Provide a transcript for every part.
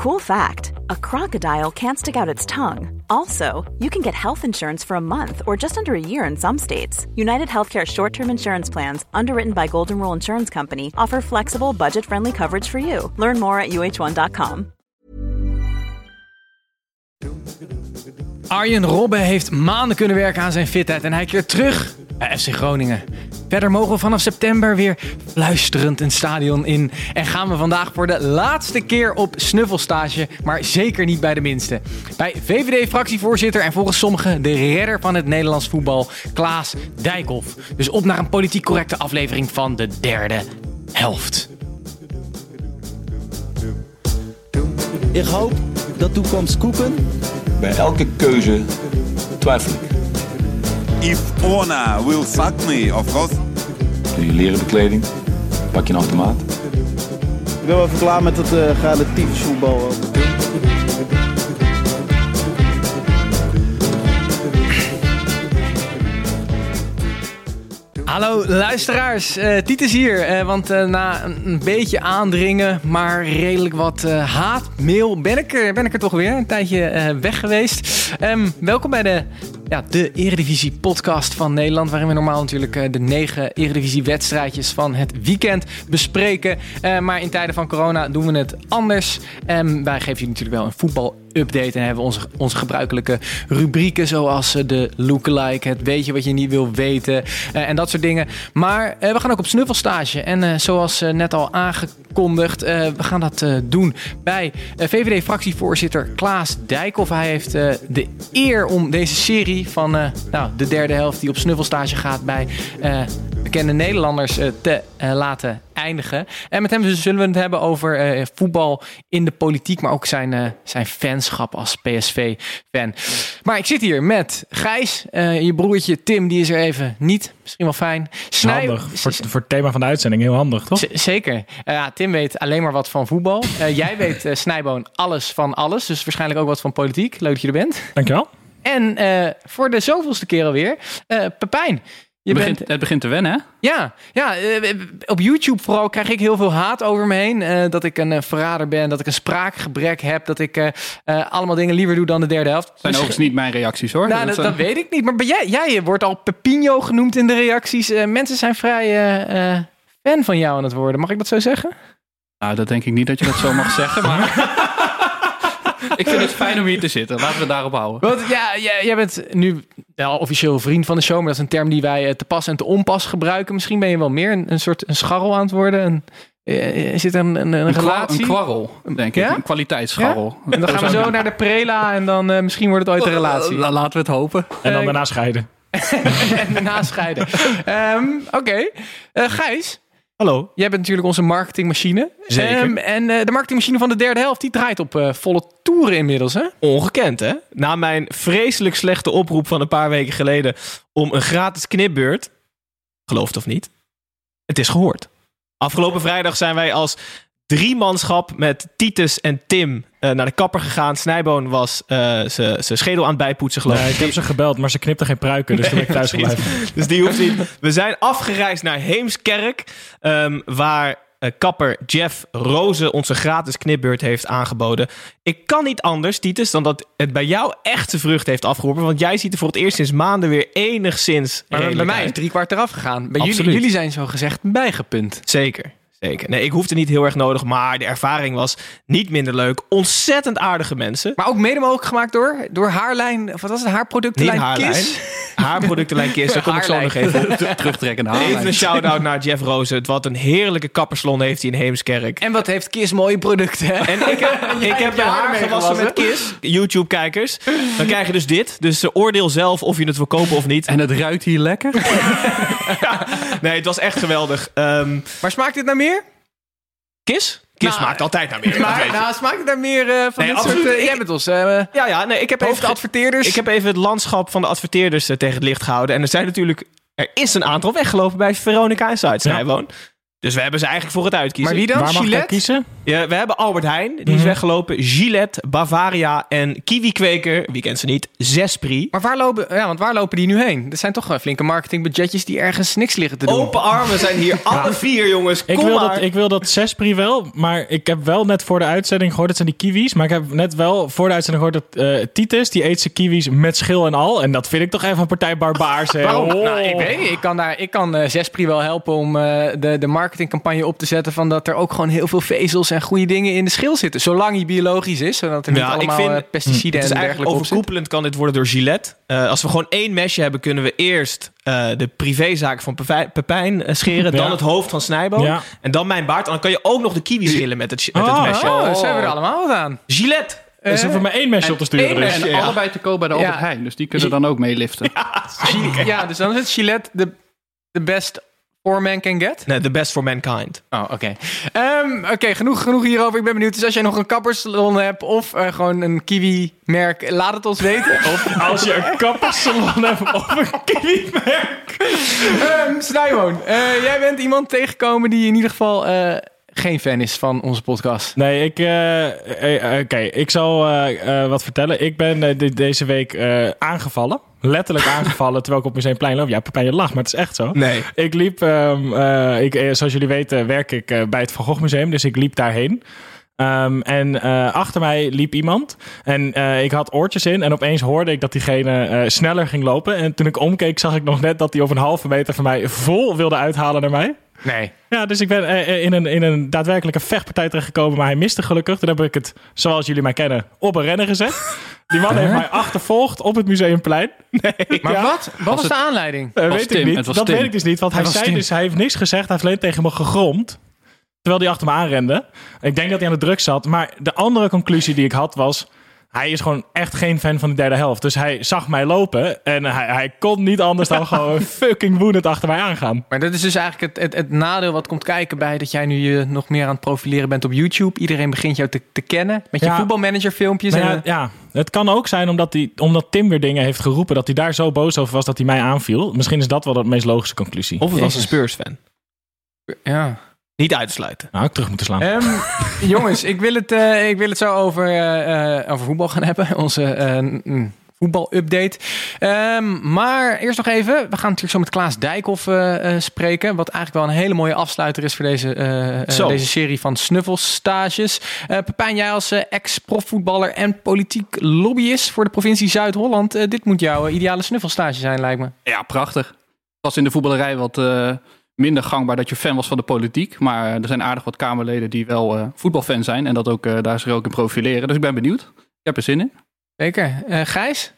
Cool fact a crocodile can't stick out its tongue. Also, you can get health insurance for a month or just under a year in some states. United Healthcare short term insurance plans, underwritten by Golden Rule Insurance Company, offer flexible, budget friendly coverage for you. Learn more at uh1.com. Arjen Robben heeft maanden kunnen werken aan zijn fitheid en hij keert terug bij FC Groningen. Verder mogen we vanaf september weer fluisterend een stadion in. En gaan we vandaag voor de laatste keer op snuffelstage, maar zeker niet bij de minste. Bij VVD-fractievoorzitter en volgens sommigen de redder van het Nederlands voetbal, Klaas Dijkhoff. Dus op naar een politiek correcte aflevering van de derde helft. Ik hoop dat toekomst koeken. Bij elke keuze twijfel ik. If Ona will suck me, of course. Doe je leren bekleding, pak je een automaat. Ik ben wel even klaar met het uh, relatief voetbal. Hallo luisteraars, uh, Titus hier. Uh, want uh, na een, een, beetje aandringen, maar redelijk wat haatmail, ben ik, er, ben ik er toch weer een tijdje weg geweest. Um, welkom bij de, ja, de Eredivisie podcast van Nederland, waarin we normaal natuurlijk de negen Eredivisie wedstrijdjes van het weekend bespreken. maar in tijden van corona doen we het anders. Um, wij geven jullie natuurlijk wel een voetbal update. En hebben onze, onze gebruikelijke rubrieken zoals de lookalike, het weet je wat je niet wil weten en dat soort dingen. Maar we gaan ook op snuffelstage. En zoals net al aangekondigd, we gaan dat doen bij VVD-fractievoorzitter Klaas Dijkhoff. Hij heeft de eer om deze serie van nou, de derde helft die op snuffelstage gaat bij bekende Nederlanders te laten eindigen. En met hem zullen we het hebben over uh, voetbal in de politiek, maar ook zijn, zijn fanschap als PSV-fan. Maar ik zit hier met Gijs, je broertje Tim, die is er even niet. Misschien wel fijn. Snij... Handig, voor, voor het thema van de uitzending heel handig, toch? Z zeker. ja, Tim weet alleen maar wat van voetbal. jij weet, Snijboon, alles van alles. Dus waarschijnlijk ook wat van politiek. Leuk dat je er bent. Dankjewel. En voor de zoveelste keer alweer, Pepijn. Je begint, bent, het begint te wennen, hè? Ja, ja op YouTube vooral krijg ik heel veel haat over me heen. Uh, dat ik een uh, verrader ben, dat ik een spraakgebrek heb. Dat ik uh, allemaal dingen liever doe dan de derde helft. zijn dus, overigens niet mijn reacties, hoor. Nou, dat, dat, weet ik niet. Maar ben jij, jij wordt al Pepino genoemd in de reacties. mensen zijn vrij fan van jou aan het worden. Mag ik dat zo zeggen? Nou, dat denk ik niet dat je dat zo mag zeggen, maar... ik vind het fijn om hier te zitten. Laten we het daarop houden. Want ja, jij, jij bent nu wel officieel vriend van de show, maar dat is een term die wij eh, te pas en te onpas gebruiken. Misschien ben je wel meer een, een soort een scharrel aan het worden. Een, eh, is het een, een, een, relatie? Een kwarrel, denk ik. Een kwaliteitsscharrel. Ja? En dan gaan we zo naar de prela en dan uh, misschien wordt het ooit een relatie. Laten we het hopen. En dan daarna scheiden. en daarna scheiden. um, Oké. Okay. Uh, Gijs, Hallo. Jij bent natuurlijk onze marketingmachine. Zeker. Um, en uh, de marketingmachine van de derde helft, die draait op uh, volle toeren inmiddels, hè? Ongekend, hè? Na mijn vreselijk slechte oproep van een paar weken geleden om een gratis knipbeurt, geloof het of niet, het is gehoord. Afgelopen vrijdag zijn wij als drie manschap met Titus en Tim uh, naar de kapper gegaan. Snijboon was uh, zijn schedel aan het bijpoetsen, geloof ik. Nee, ik heb ze gebeld, maar ze knipte geen pruiken, dus nee, toen ben ik thuis gebleven. dus die hoeft niet. We zijn afgereisd naar Heemskerk, um, waar uh, kapper Jeff Rozen onze gratis knipbeurt heeft aangeboden. Ik kan niet anders, Titus, dan dat het bij jou echt zijn vrucht heeft afgeroepen. Want jij ziet er voor het eerst sinds maanden weer enigszins. Maar bij mij is drie kwart eraf gegaan. Bij jullie, jullie zijn zo gezegd bijgepunt. Zeker. Zeker. Nee, ik hoefde niet heel erg nodig, maar de ervaring was niet minder leuk. Ontzettend aardige mensen. Maar ook mede mogelijk gemaakt door, door haarlijn, wat was het, haarproductenlijn niet haarlijn. Kiss? Haarproductenlijn Kiss, daar kom ik zo nog even terugtrekken. Even een shout-out naar Jeff Rozen. Wat een heerlijke kapperslon heeft hij in Heemskerk. En wat heeft Kiss mooie producten. En ik heb, ik heb mijn haar gewassen met Kiss. YouTube-kijkers. Dan krijg je dus dit. Dus uh, oordeel zelf of je het wil kopen of niet. En het ruikt hier lekker? ja. Nee, het was echt geweldig. Um, maar smaakt dit naar meer? Kis? Kis nou, smaakt altijd naar meer. Maar, nou, smaakt het naar meer uh, van nee, dit soort... Uh, jij bent ons... Uh, ja, ja. Nee, ik heb even, adverteerders. Ik heb even het landschap van de adverteerders tegen het licht gehouden. En er zijn natuurlijk... Er is een aantal weggelopen bij Veronica en Zuid, ja. Dus we hebben ze eigenlijk voor het uitkiezen. Maar wie dan? Waar mag ik kiezen? Ja, we hebben Albert Heijn, die is weggelopen. Gillette, Bavaria en Kiwi-kweker, wie kent ze niet, Zespri. Maar waar lopen, ja, want waar lopen die nu heen? Dat zijn toch flinke marketingbudgetjes die ergens niks liggen te doen. Open armen zijn hier alle vier, jongens. Ik Kom wil, maar. dat, ik wil dat Zespri wel, maar ik heb wel net voor de uitzending gehoord, dat zijn die kiwis, maar ik heb net wel voor de uitzending gehoord dat eh, Titus, die eet zijn kiwis met schil en al. En dat vind ik toch even een partij barbaars. Waarom? Oh. Nou, ik weet niet. Ik kan, daar, ik kan eh, Zespri wel helpen om eh, de, de marketingcampagne op te zetten van dat er ook gewoon heel veel vezels en goede dingen in de schil zitten. Zolang hij biologisch is, zodat er niet Ja, ik allemaal vind- eh, pesticiden Het is en eigenlijk dergelijke overkoepelend kan dit worden door Gillette. Eh, als we gewoon één mesje hebben, kunnen we eerst eh, de privézaak van Pepijn, Pepijn scheren. Dan het hoofd van Snijboom. Ja. En dan mijn baard. En dan kan je ook nog de kiwi schillen met het, met het Oh, mesje. Oh, ze hebben er allemaal wat aan. Gillette. Er is er voor mij één mesje op te sturen. dus. En Ja. allebei te koop bij de Albert Ja. Heijn. Dus die kunnen dan ook meeliften. Ja, dus dan is het Gillette de, de best four man can get. Nee, the best for mankind. Oh, oké. Ehm, Oké, genoeg, genoeg hierover. Ik ben benieuwd. Dus als jij nog een kappersalon hebt of eh, gewoon een kiwi-merk, laat het ons weten. Of Als je een kappersalon hebt of een kiwi-merk. um, eh, jij bent iemand tegengekomen die in ieder geval eh, geen fan is van onze podcast. Nee, ik. Oké, ik zal wat vertellen. Ik ben de- deze week eh, aangevallen. Letterlijk aangevallen terwijl ik op Museumplein loop. Ja, Pepijn, je lacht, maar het is echt zo. Nee. Ik liep, ehm, eh, ik, eh, zoals jullie weten, werk ik eh, bij het Van Gogh Museum. Dus ik liep daarheen. Ehm, en achter mij liep iemand. En ik had oortjes in. En opeens hoorde ik dat diegene sneller ging lopen. En toen ik omkeek, zag ik nog net dat hij op een halve meter van mij vol wilde uithalen naar mij. Nee. Ja, dus ik ben eh, eh, in, een, in een daadwerkelijke vechtpartij terechtgekomen. Maar hij miste gelukkig. Toen heb ik het, zoals jullie mij kennen, op een rennen gezet. Die man heeft mij achtervolgd op het Museumplein. Nee, Maar ja. wat? Wat was de aanleiding? Was weet Tim, ik niet. was dat Tim. weet ik dus niet. Want hij, was zei Tim. dus, hij heeft niks gezegd. Hij heeft alleen tegen me gegromd. Terwijl hij achter me aanrende. Ik denk dat hij aan de druk zat. Maar de andere conclusie die ik had was... Hij is gewoon echt geen fan van de derde helft. Dus hij zag mij lopen. En hij, hij kon niet anders dan gewoon fucking woedend achter mij aangaan. Maar dat is dus eigenlijk het, het, het nadeel wat komt kijken bij dat jij nu je nog meer aan het profileren bent op YouTube. Iedereen begint jou te, te kennen met je Ja. voetbalmanager filmpjes. En, ja, ja, het kan ook zijn omdat, hij, omdat Tim weer dingen heeft geroepen... dat hij daar zo boos over was dat hij mij aanviel. Misschien is dat wel de meest logische conclusie. Of het was een Spurs-fan. ja. Niet uitsluiten. Nou, ik terug moeten slaan. Ehm, jongens, ik wil, het, eh, ik wil het zo over, eh, eh, over voetbal gaan hebben. Onze eh, mm, voetbal-update. Ehm, maar eerst nog even. We gaan natuurlijk zo met Klaas Dijkhoff eh, eh, spreken. Wat eigenlijk wel een hele mooie afsluiter is voor deze, deze serie van snuffelstages. Eh Pepijn, jij als eh, ex-profvoetballer en politiek lobbyist voor de provincie Zuid-Holland. eh, dit moet jouw ideale snuffelstage zijn, lijkt me. Ja, prachtig. Het was in de voetballerij wat eh, minder gangbaar dat je fan was van de politiek. Maar er zijn aardig wat Kamerleden die wel eh, voetbalfan zijn. En dat ook, eh, daar zich ook in profileren. Dus ik ben benieuwd. Ik heb er zin in. Zeker. Eh Gijs?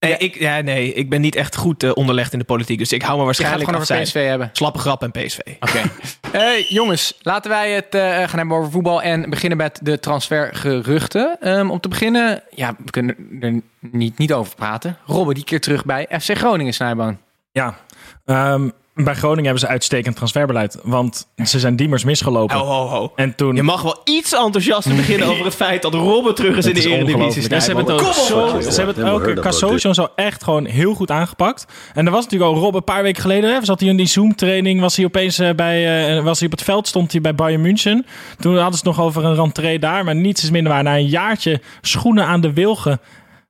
Nee, ik, ja, nee, ik ben niet echt goed eh, onderlegd in de politiek. Dus ik hou me waarschijnlijk gewoon af over zijn. PSV hebben. Slappe grap en PSV. Oké. Hey, jongens, laten wij het eh, gaan hebben over voetbal en beginnen met de transfergeruchten. Ehm, om te beginnen, ja, we kunnen er niet, niet over praten. Robben, die keer terug bij FC Groningen, Snijboon. Ja, ehm, bij Groningen hebben ze uitstekend transferbeleid. Want ze zijn Diemers misgelopen. Ho, ho, ho. En toen... Je mag wel iets enthousiaster beginnen over het feit dat Robben terug is in de is Eredivisie. En ze hebben het ook zo, ze hebben het ook Casotion zo echt gewoon heel goed aangepakt. En er was natuurlijk al Rob een paar weken geleden. Hè, zat hij in die Zoom training. Was hij opeens eh, bij, eh, was hij op het veld. Stond hij bij Bayern München. Toen hadden ze het nog over een rentree daar. Maar niets is minder waar. Na een jaartje schoenen aan de wilgen.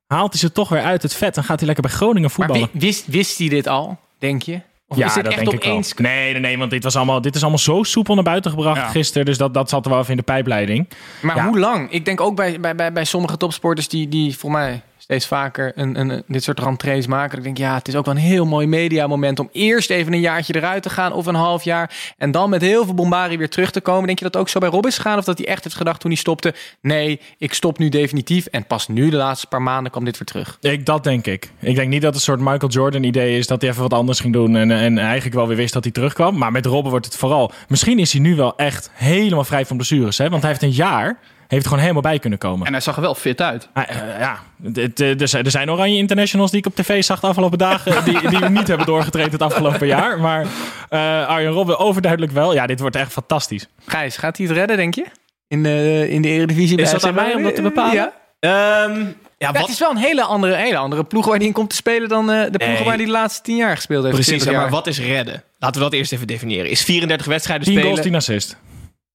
Haalt hij ze toch weer uit het vet. En gaat hij lekker bij Groningen voetballen. wi- wist, wist hij dit al, denk je? Of is dit dat echt denk ik wel. Nee, nee, nee, want dit, was allemaal, dit is allemaal zo soepel naar buiten gebracht Ja. gisteren. Dus dat, dat zat er wel even in de pijpleiding. Maar Ja. hoe lang? Ik denk ook bij, bij, bij, bij sommige topsporters die, die voor mij steeds vaker een, een, dit soort rentrees maken. Ik denk, ja, het is ook wel een heel mooi mediamoment om eerst even een jaartje eruit te gaan of een half jaar. En dan met heel veel bombarie weer terug te komen. Denk je dat ook zo bij Rob is gegaan? Of dat hij echt heeft gedacht toen hij stopte, nee, ik stop nu definitief. En pas nu, de laatste paar maanden, kwam dit weer terug. Ik, dat denk ik. Ik denk niet dat het een soort Michael Jordan idee is dat hij even wat anders ging doen. En, en eigenlijk wel weer wist dat hij terugkwam. Maar met Robben wordt het vooral. Misschien is hij nu wel echt helemaal vrij van blessures. Hè? Want hij heeft een jaar. Heeft gewoon helemaal bij kunnen komen. En hij zag er wel fit uit. Eh, ja, het, eh, er zijn- er zijn oranje internationals die ik op tv zag de afgelopen dagen. Die, die niet hebben doorgetraind het afgelopen jaar. Maar eh Arjen Robben overduidelijk wel. Ja, dit wordt echt fantastisch. Gijs, gaat hij het redden, denk je? In de, in de Eredivisie Is dat aan mij om dat te bepalen? Ja. Ehm, Ja, Ja, wat, het is wel een hele andere, hele andere ploeg waar hij in komt te spelen dan eh, de ploegen Nee. waar hij de laatste tien jaar gespeeld heeft. precies, 20 maar wat is redden? Laten we dat eerst even definiëren. Is 34 wedstrijden 10 spelen... goals, 10 assist.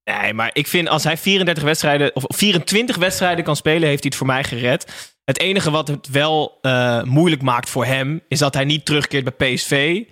Nee, maar ik vind als hij 34 wedstrijden of 24 wedstrijden kan spelen, heeft hij het voor mij gered. Het enige wat het wel eh, moeilijk maakt voor hem, is dat hij niet terugkeert bij PSV.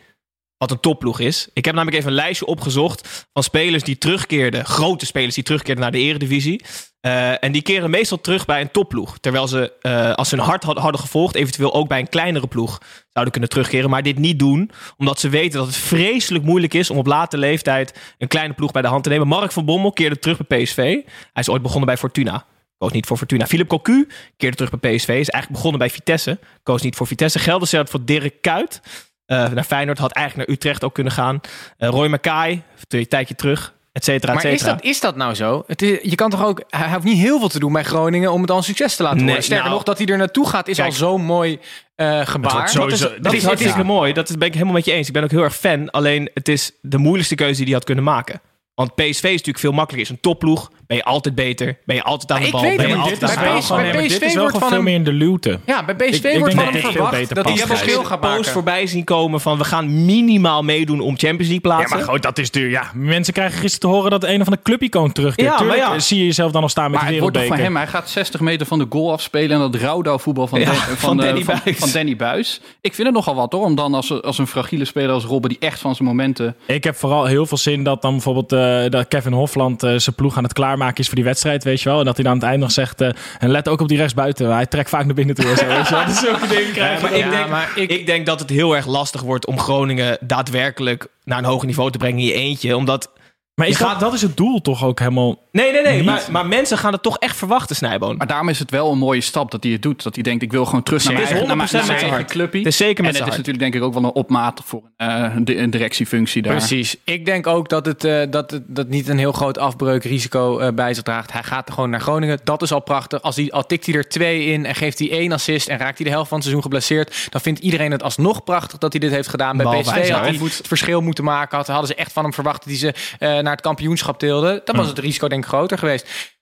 Wat een topploeg is. Ik heb namelijk even een lijstje opgezocht van spelers die terugkeerden. Grote spelers die terugkeerden naar de eredivisie. Eh, en die keren meestal terug bij een topploeg. Terwijl ze, eh, als ze hun hart had- hadden gevolgd, eventueel ook bij een kleinere ploeg zouden kunnen terugkeren. Maar dit niet doen, omdat ze weten dat het vreselijk moeilijk is om op late leeftijd een kleine ploeg bij de hand te nemen. Mark van Bommel keerde terug bij PSV. Hij is ooit begonnen bij Fortuna. Koos niet voor Fortuna. Philip Cocu keerde terug bij PSV. Is eigenlijk begonnen bij Vitesse. Koos niet voor Vitesse. Gelderse voor Dirk Kuyt. Eh, naar Feyenoord. Had eigenlijk naar Utrecht ook kunnen gaan. Eh, Roy Mackay. Een tijdje terug. Et cetera, et Maar is dat, is dat nou zo? Het is, je kan toch ook... Hij hoeft niet heel veel te doen bij Groningen om het al een succes te laten Nee, worden. Sterker nou- nog, dat hij er naartoe gaat is Kijk, al zo'n mooi eh, gebaar. Dat is, Sowieso- dat dat is is hartstikke ja. mooi. Dat ben ik helemaal met je eens. Ik ben ook heel erg fan. Alleen het is de moeilijkste keuze die hij had kunnen maken. Want PSV is natuurlijk veel makkelijker. Is een topploeg. Ben je altijd beter. Ben je altijd aan de ik bal. weet ben je niet. altijd aan de bij. PSV maar dit is wel wordt gewoon van veel hem- meer in de luwte. Ja, bij PSV Ik- ik wordt denk van dat hem verwacht beter dat hij Ik heb verschil gaat post voorbij zien komen van we gaan minimaal meedoen om Champions League Ja, plaatsen. maar goed, dat is duur. Ja, mensen krijgen gisteren te horen dat een van de clubicoon terugkeert. Ja, maar Tuurlijk ja. zie je jezelf dan nog staan met Maar de het wordt toch van wereldbeker. hem, hij gaat 60 meter van de goal afspelen en dat rouwdouw voetbal van, Ja, van van, eh, Danny van, Buis. van Danny Buis. Ik vind het nogal wat hoor, om dan als, als een fragiele speler als Robben die echt van zijn momenten... Ik heb vooral heel veel zin dat dan bijvoorbeeld eh, dat Kevin Hofland eh, zijn ploeg aan het klaarmaken is voor die wedstrijd, weet je wel. En dat hij dan aan het eind nog zegt, eh, en let ook op die rechtsbuiten. Hij trekt vaak naar binnen toe en zo, weet je wel. Dat is zulke dingen Ja, krijgen. maar ik, Ja, denk, maar ik- ik denk dat het heel erg lastig wordt om Groningen daadwerkelijk naar een hoger niveau te brengen in je eentje. Omdat. Maar is dat, dat is het doel toch ook helemaal... Nee, nee, nee. Niet. Maar, maar mensen gaan het toch echt verwachten, Snijboon. Maar daarom is het wel een mooie stap dat hij het doet. Dat hij denkt, ik wil gewoon terug naar mijn Het is eigen, naar mijn, 100% naar met mijn zijn eigen hart. clubje. Het is zeker met en het is natuurlijk denk ik ook wel een opmaat voor eh, een, een directiefunctie daar. Precies. Ik denk ook dat het, eh, dat het dat niet een heel groot afbreukrisico eh, bij zich draagt. Hij gaat gewoon naar Groningen. Dat is al prachtig. Als hij, al tikt hij er twee in en geeft hij één assist en raakt hij de helft van het seizoen geblesseerd, dan vindt iedereen het alsnog prachtig dat hij dit heeft gedaan. Bij PSV had hij het verschil moeten maken. Had, hadden ze echt van hem verwacht dat hij ze eh, naar het kampioenschap tilde. Dan was het risico denk ik groter geweest.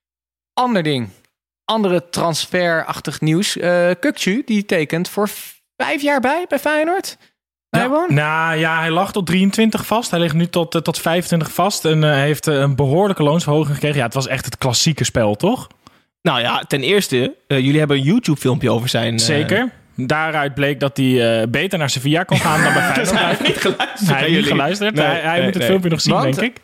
Ander ding. Andere transferachtig nieuws. Eh Kukcu, die tekent voor vijf jaar bij bij Feyenoord. Nou ja, hij lag tot 23 vast. Hij ligt nu tot, eh, tot 25 vast en eh, heeft eh, een behoorlijke loonsverhoging gekregen. Ja, het was echt het klassieke spel, toch? Nou ja, ten eerste, eh, jullie hebben een YouTube-filmpje over zijn. eh, Zeker. Daaruit bleek dat hij eh, beter naar Sevilla kon gaan dan bij Feyenoord. hij heeft niet geluisterd. hij heeft niet geluisterd. Nee, hij hij nee, moet het nee. filmpje nog zien, Want- denk ik.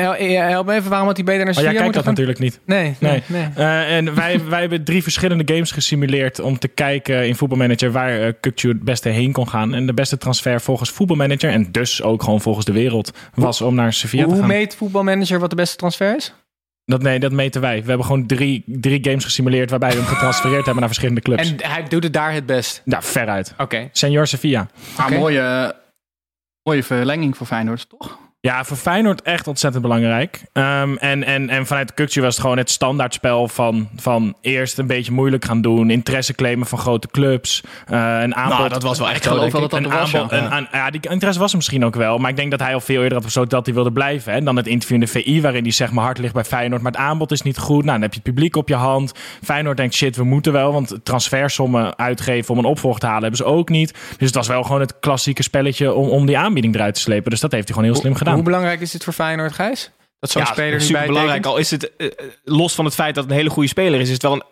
Eh, Help me even, waarom had hij beter naar Oh, jij Sevilla kijkt dat natuurlijk niet. Nee, nee, Nee. nee. Eh, en wij, wij hebben drie verschillende games gesimuleerd om te kijken in Voetbalmanager waar uh, Kukcu het beste heen kon gaan. En de beste transfer volgens Voetbalmanager en dus ook gewoon volgens de wereld was om naar Sevilla te Hoe gaan. meet voetbalmanager wat de beste transfer is? Dat, nee, dat meten wij. We hebben gewoon drie, drie games gesimuleerd waarbij we hem getransfereerd hebben naar verschillende clubs. En hij doet het daar het best. Ja, veruit. Oké. Senior Sevilla. Maar Oké. mooie, mooie verlenging voor Feyenoord, toch? Ja, voor Feyenoord echt ontzettend belangrijk. Ehm, en, en, en vanuit Kukcu was het gewoon het standaardspel van, van eerst een beetje moeilijk gaan doen. Interesse claimen van grote clubs. eh, een aanbod. Nou, dat was wel echt zo, geloof wel ik. dat dat een was, aanbod, ja. een, aan- ja, die interesse was er misschien ook wel. Maar ik denk dat hij al veel eerder had besloten dat hij wilde blijven. Hè. En dan het interview in de VI waarin hij zegt... mijn hart ligt bij Feyenoord, maar het aanbod is niet goed. Nou, dan heb je het publiek op je hand. Feyenoord denkt, shit, we moeten wel. Want transfersommen uitgeven om een opvolger te halen... hebben ze ook niet. Dus het was wel gewoon het klassieke spelletje... om, om die aanbieding eruit te slepen. Dus dat heeft hij gewoon heel slim gedaan. Hoe belangrijk is dit voor Feyenoord, Gijs? Dat zo'n Ja, speler nu super bij belangrijk. Al is het eh, eh, los van het feit dat het een hele goede speler is, is het wel een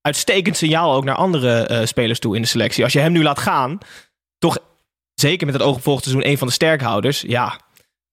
uitstekend signaal ook naar andere eh, spelers toe in de selectie. Als je hem nu laat gaan, toch zeker met het oog op volgend seizoen een van de sterkhouders, ja.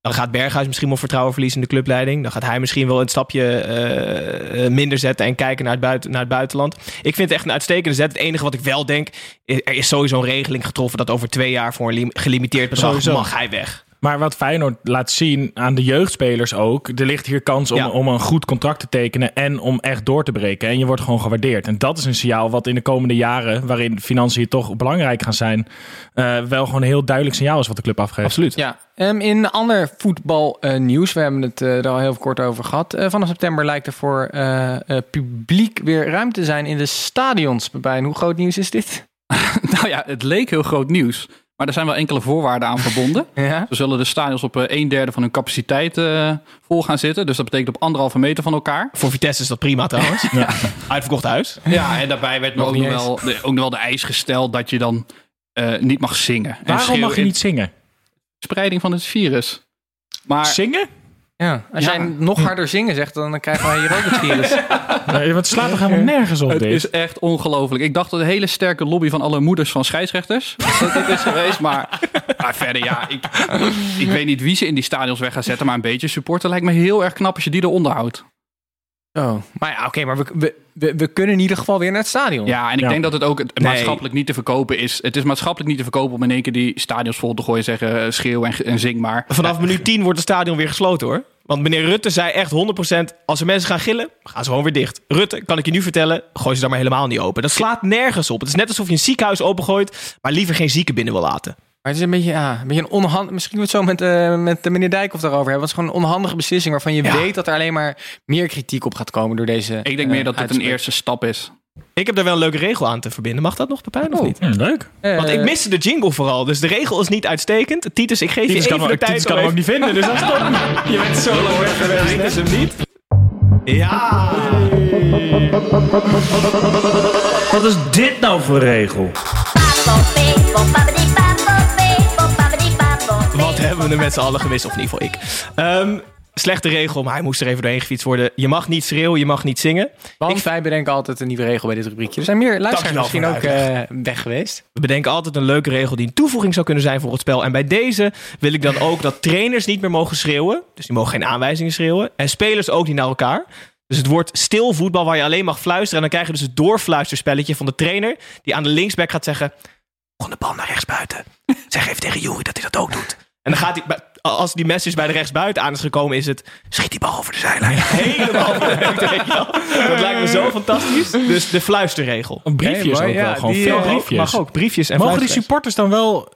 Dan gaat Berghuis misschien wel vertrouwen verliezen in de clubleiding. Dan gaat hij misschien wel een stapje minder zetten en kijken naar het, buiten, naar het buitenland. Ik vind het echt een uitstekende zet. Het enige wat ik wel denk, er is sowieso een regeling getroffen dat over twee jaar voor een lim- gelimiteerd bedrag Sowieso. mag hij weg. Maar wat Feyenoord laat zien aan de jeugdspelers ook... er ligt hier kans om, Ja. om een goed contract te tekenen... en om echt door te breken. En je wordt gewoon gewaardeerd. En dat is een signaal wat in de komende jaren... waarin financiën toch belangrijk gaan zijn... eh, wel gewoon een heel duidelijk signaal is wat de club afgeeft. Absoluut. Ja, Ehm, in ander voetbalnieuws, we hebben het eh, er al heel kort over gehad. Eh, vanaf september lijkt er voor eh, eh, publiek weer ruimte te zijn in de stadions. Pepijn, hoe groot nieuws is dit? nou ja, het leek heel groot nieuws. Maar er zijn wel enkele voorwaarden aan verbonden. Ja? Zo zullen de stadions op eh, een derde van hun capaciteit eh, vol gaan zitten. Dus dat betekent op anderhalve meter van elkaar. Voor Vitesse is dat prima trouwens. Uitverkocht huis. Ja, en daarbij werd Nog ook niet nog, wel, de, ook nog wel de eis gesteld dat je dan eh, niet mag zingen. En Waarom mag je niet zingen? Spreiding van het virus. Maar Zingen? Ja, als Ja. jij nog harder zingen zegt, dan krijgen wij hier ook het virus. Nee, want het slaat toch helemaal nergens op het dit? is echt ongelooflijk. Ik dacht dat een hele sterke lobby van alle moeders van scheidsrechters dat het is geweest. Maar, maar verder, ja, ik, ik weet niet wie ze in die stadions weg gaan zetten. Maar een beetje supporter lijkt me heel erg knap als je die eronder houdt. Oh. Maar ja, oké, maar we, we, we, we kunnen in ieder geval weer naar het stadion. Ja, en ik Ja. denk dat het ook Nee. maatschappelijk niet te verkopen is. Het is maatschappelijk niet te verkopen om in één keer die stadions vol te gooien. Zeggen eh, schreeuw en, en zing maar. Vanaf minuut 10 wordt het stadion weer gesloten hoor. Want meneer Rutte zei echt 100%, als er mensen gaan gillen, gaan ze gewoon weer dicht. Rutte, kan ik je nu vertellen, gooi ze daar maar helemaal niet open. Dat slaat nergens op. Het is net alsof je een ziekenhuis opengooit, maar liever geen zieken binnen wil laten. Maar het is een beetje, ja, een beetje een onhandig... Misschien moeten we het zo met, eh met de meneer Dijkhoff daarover hebben. Het is gewoon een onhandige beslissing waarvan je Ja. weet dat er alleen maar meer kritiek op gaat komen door deze Ik denk eh, meer dat het een eerste stap is. Ik heb daar wel een leuke regel aan te verbinden. Mag dat nog, Pepijn, of Oh. niet? Leuk. Eh, Want ik miste de jingle vooral, dus de regel is niet uitstekend. Titus, ik geef Titus je even de tijd Titus kan hem ook niet vinden, dus dat is top. Je bent zo lang weg geweest. Hij is hem niet. Ja! Wat is dit nou voor regel? Wat hebben we er met z'n allen gemist, of in ieder geval ik. Ehm, slechte regel, maar hij moest er even doorheen gefietst worden. Je mag niet schreeuwen, je mag niet zingen. Want Ik- wij bedenken altijd een nieuwe regel bij dit rubriekje. Er zijn meer luisteraars misschien ook eh, weg geweest. We bedenken altijd een leuke regel die een toevoeging zou kunnen zijn voor het spel. En bij deze wil ik dan ook dat trainers niet meer mogen schreeuwen. Dus die mogen geen aanwijzingen schreeuwen. En spelers ook niet naar elkaar. Dus het wordt stil voetbal waar je alleen mag fluisteren. En dan krijg je dus het doorfluisterspelletje van de trainer. Die aan de linksback gaat zeggen... Gewoon de bal naar rechts buiten. Zeg even tegen Jury dat hij dat ook doet. En dan gaat hij... Als die message bij de rechtsbuiten aan is gekomen, is het... Schiet die bal over de zijlijn. Helemaal. Dat lijkt me zo fantastisch. Dus de fluisterregel. Briefjes mooi. ook Ja, wel, gewoon die, veel eh, briefjes. Mag ook, briefjes en Mogen die supporters dan wel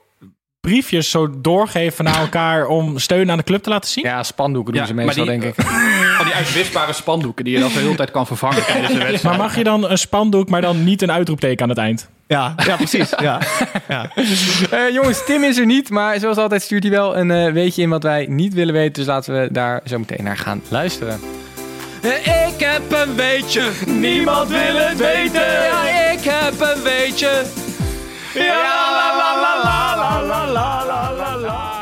briefjes zo doorgeven naar elkaar om steun aan de club te laten zien? Ja, spandoeken doen Ja, ze meestal, die- denk ik. Van die uitwisbare spandoeken die je dan de hele tijd kan vervangen tijdens de wedstrijd. Maar mag je dan een spandoek, maar dan niet een uitroepteken aan het eind? Ja, ja precies. Ja. Ja. Eh, jongens, Tim is er niet, maar zoals altijd stuurt hij wel een eh, weetje in wat wij niet willen weten. Dus laten we daar zo meteen naar gaan luisteren. Ik heb een weetje, niemand wil het weten. Ja, ik heb een weetje. Ja, la la la la la la la la la la.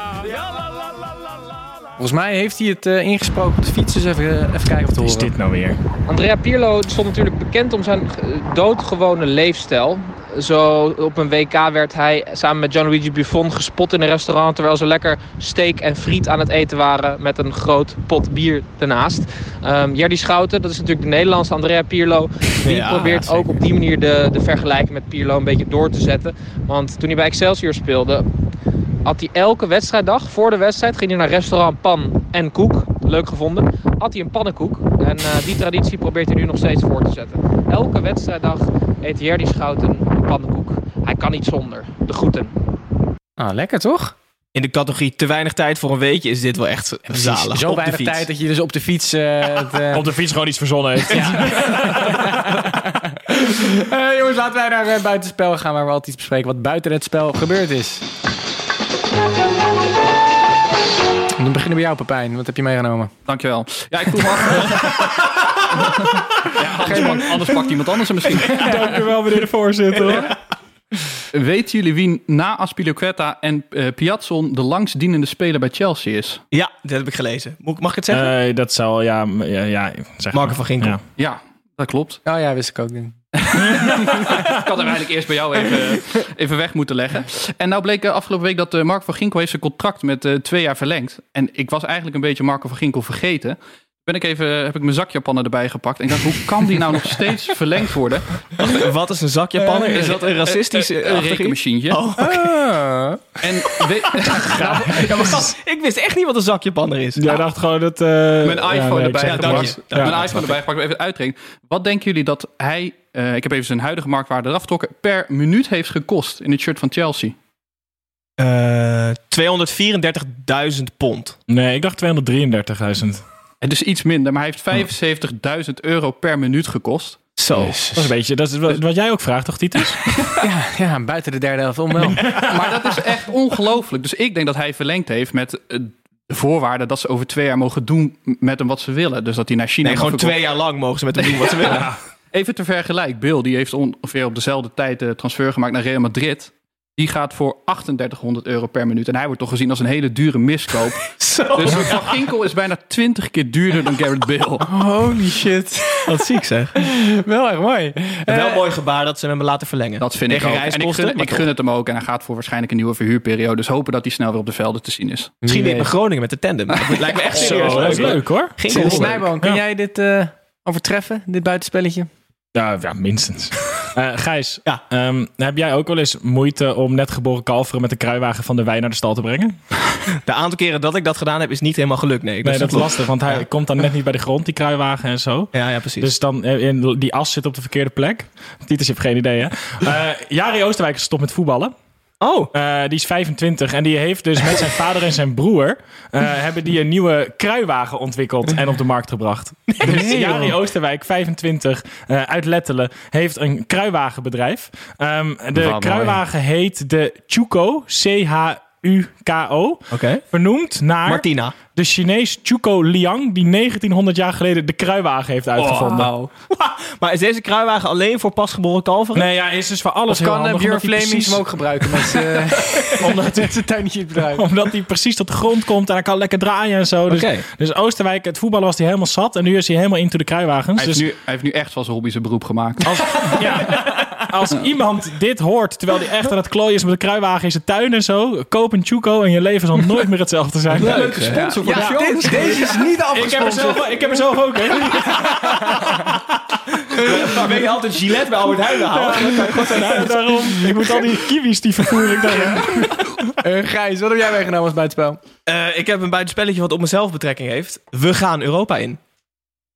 Volgens mij heeft hij het eh, ingesproken op de fiets, dus even, eh, even kijken of het Wat is horen. dit nou weer? Andrea Pirlo stond natuurlijk bekend om zijn eh, doodgewone leefstijl. Zo op een WK werd hij samen met Gianluigi Buffon gespot in een restaurant... terwijl ze lekker steak en friet aan het eten waren met een groot pot bier ernaast. Ehm Jerdy Schouten, dat is natuurlijk de Nederlandse Andrea Pirlo... die Ja, probeert ja, ook op die manier de, de vergelijking met Pirlo een beetje door te zetten. Want toen hij bij Excelsior speelde, had hij elke wedstrijddag voor de wedstrijd ging hij naar restaurant Pan en Koek. Leuk gevonden. Had hij een pannenkoek. En eh, die traditie probeert hij nu nog steeds voor te zetten. Elke wedstrijddag eet Jerdy Schouten pannenkoek. Hij kan niet zonder. De groeten. Ah, lekker toch? In de categorie te weinig tijd voor een weekje is dit wel echt zalig. Zo Op weinig tijd dat je dus op de fiets... eh, het, eh, Op de fiets gewoon iets verzonnen heeft. Eh, jongens, laten wij naar uh, buitenspel gaan, waar we altijd iets bespreken wat buiten het spel gebeurd is. Dan beginnen bij jou, Pepijn. Wat heb je meegenomen? Dankjewel. Ja, ik vroeg me af. ja, anders, pak- anders pakt iemand anders hem misschien. Dank u wel, meneer de voorzitter. Weten jullie wie na Aspilicueta en eh Piazzon de langstdienende speler bij Chelsea is? Ja, dat heb ik gelezen. Mag ik het zeggen? Eh, dat zal, ja, ja, ja zeg Marco maar. van Ginkel. Ja. Ja, dat klopt. Oh ja, wist ik ook. niet. Ik had hem eigenlijk eerst bij jou even, even weg moeten leggen. En nou bleek eh, afgelopen week dat eh, Marco van Ginkel heeft zijn contract met eh, twee jaar verlengd. En ik was eigenlijk een beetje Marco van Ginkel vergeten. Ben ik even, heb ik mijn zakjapannen erbij gepakt. En ik dacht, hoe kan die nou nog steeds verlengd worden? Wat is een zakjapanner? Is dat een racistisch... Eh, achtig iets? rekenmachientje. Oh. En we- ja, maar gast, ik wist echt niet wat een zakjapanner is. Jij dacht gewoon dat... eh, mijn iPhone nee, erbij gepakt. Mijn iPhone erbij gepakt, even uitrekenen. Wat denken jullie dat hij, eh, ik heb even zijn huidige marktwaarde eraf getrokken, per minuut heeft gekost in het shirt van Chelsea? Eh 234.000 pond. Nee, ik dacht 233.000. Het is iets minder, maar hij heeft 75.000 euro per minuut gekost. Zo. Dat is een beetje, dat is wat, wat jij ook vraagt, toch, Titus? Ja, ja, buiten de derde helft om wel. Maar dat is echt ongelooflijk. Dus ik denk dat hij verlengd heeft met eh, de voorwaarde dat ze over twee jaar mogen doen met hem wat ze willen. Dus dat hij naar China Nee, gewoon twee jaar lang mogen ze met hem doen wat ze willen. Even te vergelijk, Bill die heeft ongeveer op dezelfde tijd de transfer gemaakt naar Real Madrid. Die gaat voor 3800 euro per minuut. En hij wordt toch gezien als een hele dure miskoop. Dus Van Ginkel is bijna 20 keer duurder dan Garrett Bill. Holy shit. Wat ziek zeg. Wel erg mooi. En wel Eh, mooi gebaar dat ze hem laten verlengen. Dat vind ik ook. En ik gun, ik het hem ook. En hij gaat voor waarschijnlijk een nieuwe verhuurperiode. Dus hopen dat hij snel weer op de velden te zien is. Misschien weer met Groningen met de tandem. Dat lijkt me echt Zo, serieus dat is leuk hoor. Leuk. Snijboom, kun Ja. jij dit eh, overtreffen, dit buitenspelletje? Ja, ja minstens. Eh, Gijs, Ja. ehm, heb jij ook wel eens moeite om net geboren kalveren met de kruiwagen van de wijn naar de stal te brengen? De aantal keren dat ik dat gedaan heb, is niet helemaal gelukt. Nee, Nee, dat is lastig, want hij komt dan net niet bij de grond, die kruiwagen en zo. Ja, ja, precies. Dus dan, eh, in, die as zit op de verkeerde plek. Titus, je hebt geen idee, hè? Eh Jari Oosterwijk is gestopt met voetballen. Oh, Eh, die is 25 en die heeft dus met zijn vader en zijn broer... eh, hebben die een nieuwe kruiwagen ontwikkeld en op de markt gebracht. Dus Jari Oosterwijk, 25, eh, uit Lettelen, heeft een kruiwagenbedrijf. Ehm, de kruiwagen heet de Chuko, C-H-U-K-O. oké. Vernoemd naar Martina. De Chinees Chuko Liang... die 1900 jaar geleden de kruiwagen heeft uitgevonden. Maar is deze kruiwagen alleen voor pasgeboren kalveren? Nee, ja, is dus voor alles Of heel kan uh, handig, Björn omdat hij Flemings precies- hem ook gebruiken met zijn omdat het zijn tuinnetjesbedrijf? Omdat hij precies tot de grond komt en hij kan lekker draaien en zo. Dus, Oké. dus Oosterwijk, het voetballen was hij helemaal zat. En nu is hij helemaal into de kruiwagens. Hij heeft, Dus nu, hij heeft nu echt van zijn hobby zijn beroep gemaakt. als, ja, als iemand dit hoort, terwijl hij echt aan het klooien is met de kruiwagen in zijn tuin en zo. Koop een Chuko en je leven zal nooit meer hetzelfde zijn. Leuke sponsor voor de Ja, show. dit- deze is niet Ik heb, zelf, ik heb er zelf ook, hè? Maar ben je altijd Gillette bij Albert Heijn halen? Ja, daarom. Ik moet al die kiwis, die vervoer ik dan. Eh, Gijs, wat heb jij meegenomen als buitenspel? Eh, ik heb een buitenspelletje wat op mezelf betrekking heeft. We gaan Europa in.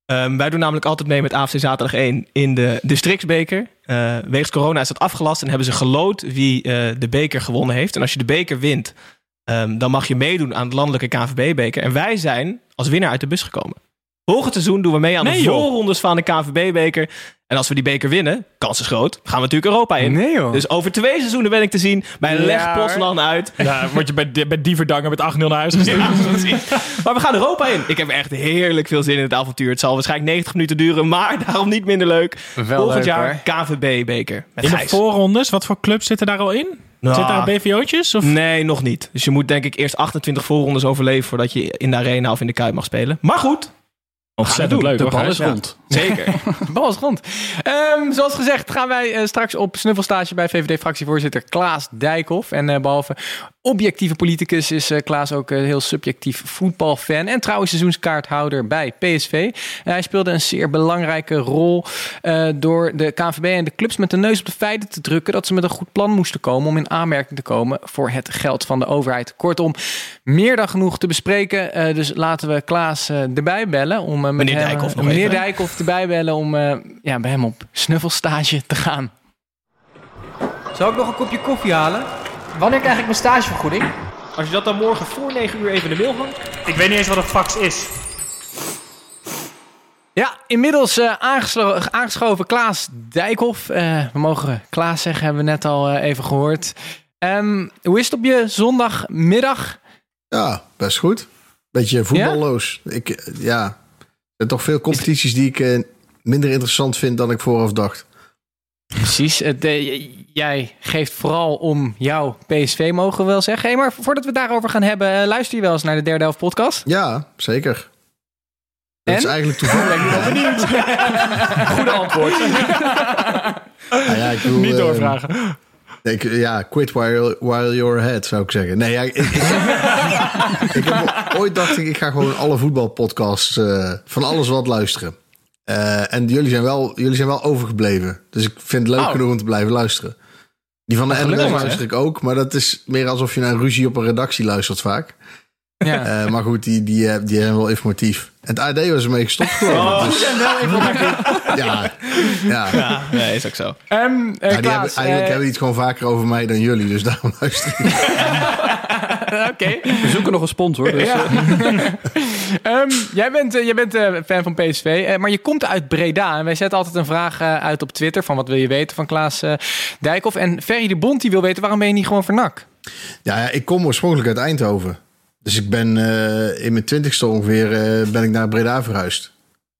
Ehm, wij doen namelijk altijd mee met AFC Zaterdag 1 in de districtsbeker. Eh wegens corona is dat afgelast en hebben ze geloot wie eh, de beker gewonnen heeft. En als je de beker wint, ehm, dan mag je meedoen aan de landelijke KNVB-beker. En wij zijn als winnaar uit de bus gekomen. Volgend seizoen doen we mee aan Nee, de joh. voorrondes van de KNVB-beker. En als we die beker winnen, kans is groot, gaan we natuurlijk Europa in. Nee joh. Dus over twee seizoenen ben ik te zien bij Ja, Leg. Poznan uit. Ja, word je bij, die- bij die verdanger met 8-0 naar huis gestuurd. Maar we gaan Europa in. Ik heb echt heerlijk veel zin in het avontuur. Het zal waarschijnlijk 90 minuten duren, maar daarom niet minder leuk. Wel Volgend leuk, jaar KVB-beker met In de voorrondes, wat voor clubs zitten daar al in? Nou, Zitten daar BVO'tjes? Of? Nee, nog niet. Dus je moet denk ik eerst 28 voorrondes overleven voordat je in de arena of in de Kuip mag spelen. Maar goed, Ontzettend leuk De bal is rond. zeker. De bal is rond. Zoals gezegd gaan wij eh, straks op snuffelstage bij VVD-fractievoorzitter Klaas Dijkhoff. En eh, behalve objectieve politicus is eh, Klaas ook een heel subjectief voetbalfan. En trouwens seizoenskaarthouder bij PSV. Eh, hij speelde een zeer belangrijke rol eh, door de KNVB en de clubs met de neus op de feiten te drukken. Dat ze met een goed plan moesten komen om in aanmerking te komen voor het geld van de overheid. Kortom, meer dan genoeg te bespreken. Eh, dus laten we Klaas eh, erbij bellen om eh, met Meneer hem, Dijkhoff nog meneer even. Dijkhoff erbij bellen om eh, ja, bij hem op snuffelstage te gaan. Zou ik nog een kopje koffie halen? Wanneer krijg ik mijn stagevergoeding? Als je dat dan morgen voor 9 uur even in de mail hangt. Ik weet niet eens wat een fax is. Ja, inmiddels eh, aangeslo- aangeschoven Klaas Dijkhoff. Eh, we mogen Klaas zeggen, hebben we net al eh, even gehoord. Ehm, hoe is het op je zondagmiddag? Ja, best goed. Beetje voetballoos. Ik, ja, er zijn toch veel competities die ik minder interessant vind dan ik vooraf dacht. Precies. Het, jij geeft vooral om jouw PSV, mogen we wel zeggen. Hey, maar voordat we het daarover gaan hebben, eh, luister je wel eens naar de derde helft podcast? Ja, zeker. Dat is En? eigenlijk toevallig. Goede antwoord. Nou ja, ik bedoel, Niet eh, doorvragen. ik- ja, quit while, while you're ahead, zou ik zeggen. Nee, ja, ik, ik, ik heb, ooit dacht ik, ik ga gewoon alle voetbalpodcasts eh, van alles wat luisteren. Eh, en jullie zijn, wel, jullie zijn wel overgebleven. Dus ik vind het leuk Oh. genoeg om te blijven luisteren. Die van de maar, luister ik ook. Maar dat is meer alsof je naar een ruzie op een redactie luistert vaak. Ja. Eh, maar goed, die, die, eh, die zijn wel informatief. En het AD was ermee gestopt geloof ik. Dus, ja, ja. Ja, nee, is ook zo. Ehm, eh, Ja, die hebben, eigenlijk hebben die het gewoon vaker over mij dan jullie. Dus daarom luister ik. Oké. We zoeken nog een sponsor. Dus, Ja. eh, Ehm, jij bent, eh, jij bent eh, fan van PSV, eh, maar je komt uit Breda. En wij zetten altijd een vraag uit op Twitter van wat wil je weten van Klaas Dijkhoff. En Ferry de Bond die wil weten waarom ben je niet gewoon voor NAC? Ja, ik kom oorspronkelijk uit Eindhoven. Dus ik ben in mijn twintigste ongeveer ben ik naar Breda verhuisd.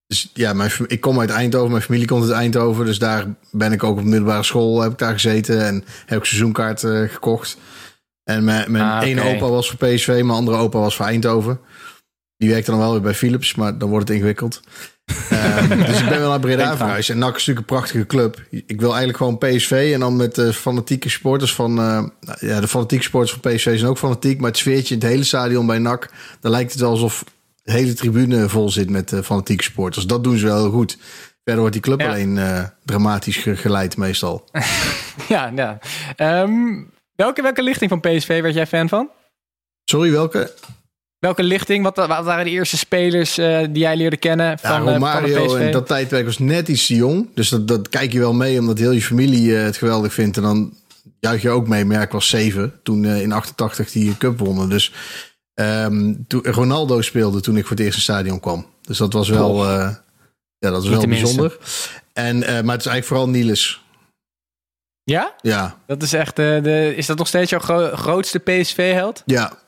Dus ja, mijn, ik kom uit Eindhoven, mijn familie komt uit Eindhoven. Dus daar ben ik ook op middelbare school heb ik daar gezeten. En heb ik seizoenkaart gekocht. En mijn, mijn Ah, ene opa was voor PSV, mijn andere opa was voor Eindhoven. Die werkte dan wel weer bij Philips, maar dan wordt het ingewikkeld. Ehm, dus ik ben wel naar Breda verhuisd. En NAC is natuurlijk een prachtige club. Ik wil eigenlijk gewoon PSV en dan met de fanatieke supporters van... eh, nou ja, de fanatieke supporters van PSV zijn ook fanatiek. Maar het sfeertje in het hele stadion bij NAC... dan lijkt het wel alsof de hele tribune vol zit met eh, fanatieke supporters. Dat doen ze wel heel goed. Verder wordt die club Ja. alleen eh, dramatisch ge- geleid meestal. ja, ja. Ehm, welke, welke lichting van PSV werd jij fan van? Sorry, welke? Welke lichting? Wat, wat waren de eerste spelers eh, die jij leerde kennen van, Ja, eh, van Romario PSV? en dat tijdperk was net iets te jong. Dus dat, dat kijk je wel mee, omdat heel je familie eh, het geweldig vindt. En dan juich je ook mee. Maar ja, ik was zeven toen in 88 die cup wonnen. Dus ehm, toen, Ronaldo speelde toen ik voor het eerst in het stadion kwam. Dus dat was wel, ja, dat was wel bijzonder. En, maar het is eigenlijk vooral Niels. Ja? Ja, Dat is echt, de, is dat nog steeds jouw gro- grootste PSV-held? ja.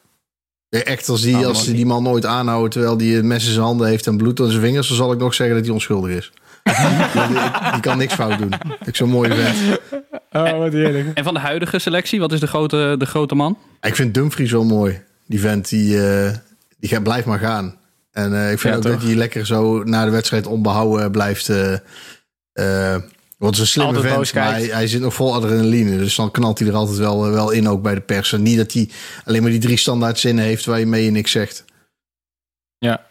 Echt, als die, Ah, als man. die, man nooit aanhouden terwijl die een mes in zijn handen heeft en bloed aan zijn vingers, dan zal ik nog zeggen dat hij onschuldig is. die, die- die kan niks fout doen. Ik zo'n mooie vent. Oh, wat heerlijk. En van de huidige selectie, wat is de grote, de grote man? Ik vind Dumfries wel mooi. Die vent, die, eh, die gaat, blijft maar gaan. En eh, ik vind Ja, ook toch? dat hij lekker zo na de wedstrijd onbehouden blijft. eh, wat is een slimme Altijd vent, maar hij, hij zit nog vol adrenaline. Dus dan knalt hij er altijd wel, wel in, ook bij de pers. En niet dat hij alleen maar die drie standaard zinnen heeft waar je mee niks zegt. Ja.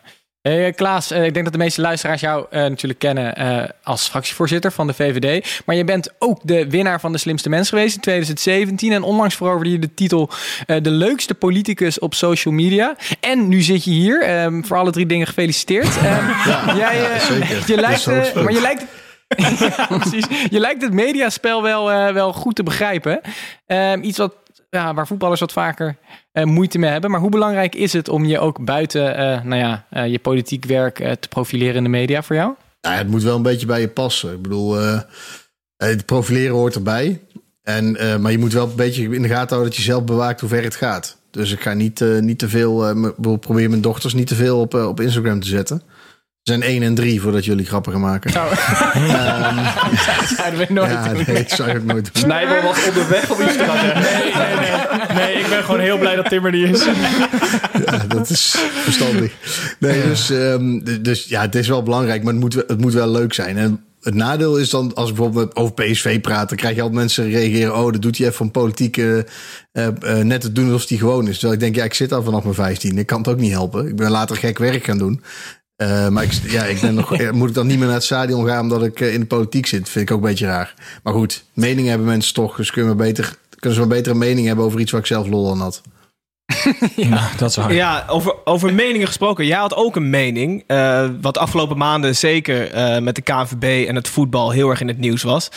Hey, eh, Klaas, eh, ik denk dat de meeste luisteraars jou eh, natuurlijk kennen eh, als fractievoorzitter van de VVD. Maar je bent ook de winnaar van de slimste mens geweest in 2017. En onlangs veroverde je de titel eh, de leukste politicus op social media. En nu zit je hier. Ehm, voor alle drie dingen gefeliciteerd. Ehm, jij, eh, zeker. Je lijkt, eh, maar je lijkt, precies. Je lijkt het mediaspel wel, eh, wel goed te begrijpen. Ehm, iets wat, ja, waar voetballers wat vaker eh, moeite mee hebben. Maar hoe belangrijk is het om je ook buiten eh, nou ja, je politiek werk te profileren in de media voor jou? Ja, het moet wel een beetje bij je passen. Ik bedoel, het profileren hoort erbij. En, maar je moet wel een beetje in de gaten houden dat je zelf bewaakt hoe ver het gaat. Dus ik ga niet, niet te veel, probeer mijn dochters niet te veel op, op Instagram te zetten. Zijn één en drie voordat jullie grappen gaan maken. Zouden we nooit Ja, doen. nee, dat zou ik ook nooit doen. Was onderweg om iets te gaan zeggen. Nee, nee, nee. Nee, ik ben gewoon heel blij dat Tim er niet is. Ja, dat is verstandig. Nee, dus, ehm, dus ja, het is wel belangrijk, maar het moet, wel- het moet wel leuk zijn. En het nadeel is dan, als we bijvoorbeeld over PSV praten, dan krijg je altijd mensen reageren, oh, dat doet hij even van politieke, eh, eh, net te doen alsof hij gewoon is. Terwijl ik denk, ja, ik zit al vanaf mijn 15, ik kan het ook niet helpen. Ik ben later gek werk gaan doen. Eh, maar ik, ja, ik ben nog, eh, moet ik dan niet meer naar het stadion gaan omdat ik eh, in de politiek zit? Vind ik ook een beetje raar. Maar goed, meningen hebben mensen toch, dus kunnen, we beter, kunnen ze maar beter een mening hebben over iets waar ik zelf lol aan had. Ja, dat is waar. Ja, over, over meningen gesproken. Jij had ook een mening. eh, wat de afgelopen maanden zeker eh, met de KNVB en het voetbal heel erg in het nieuws was.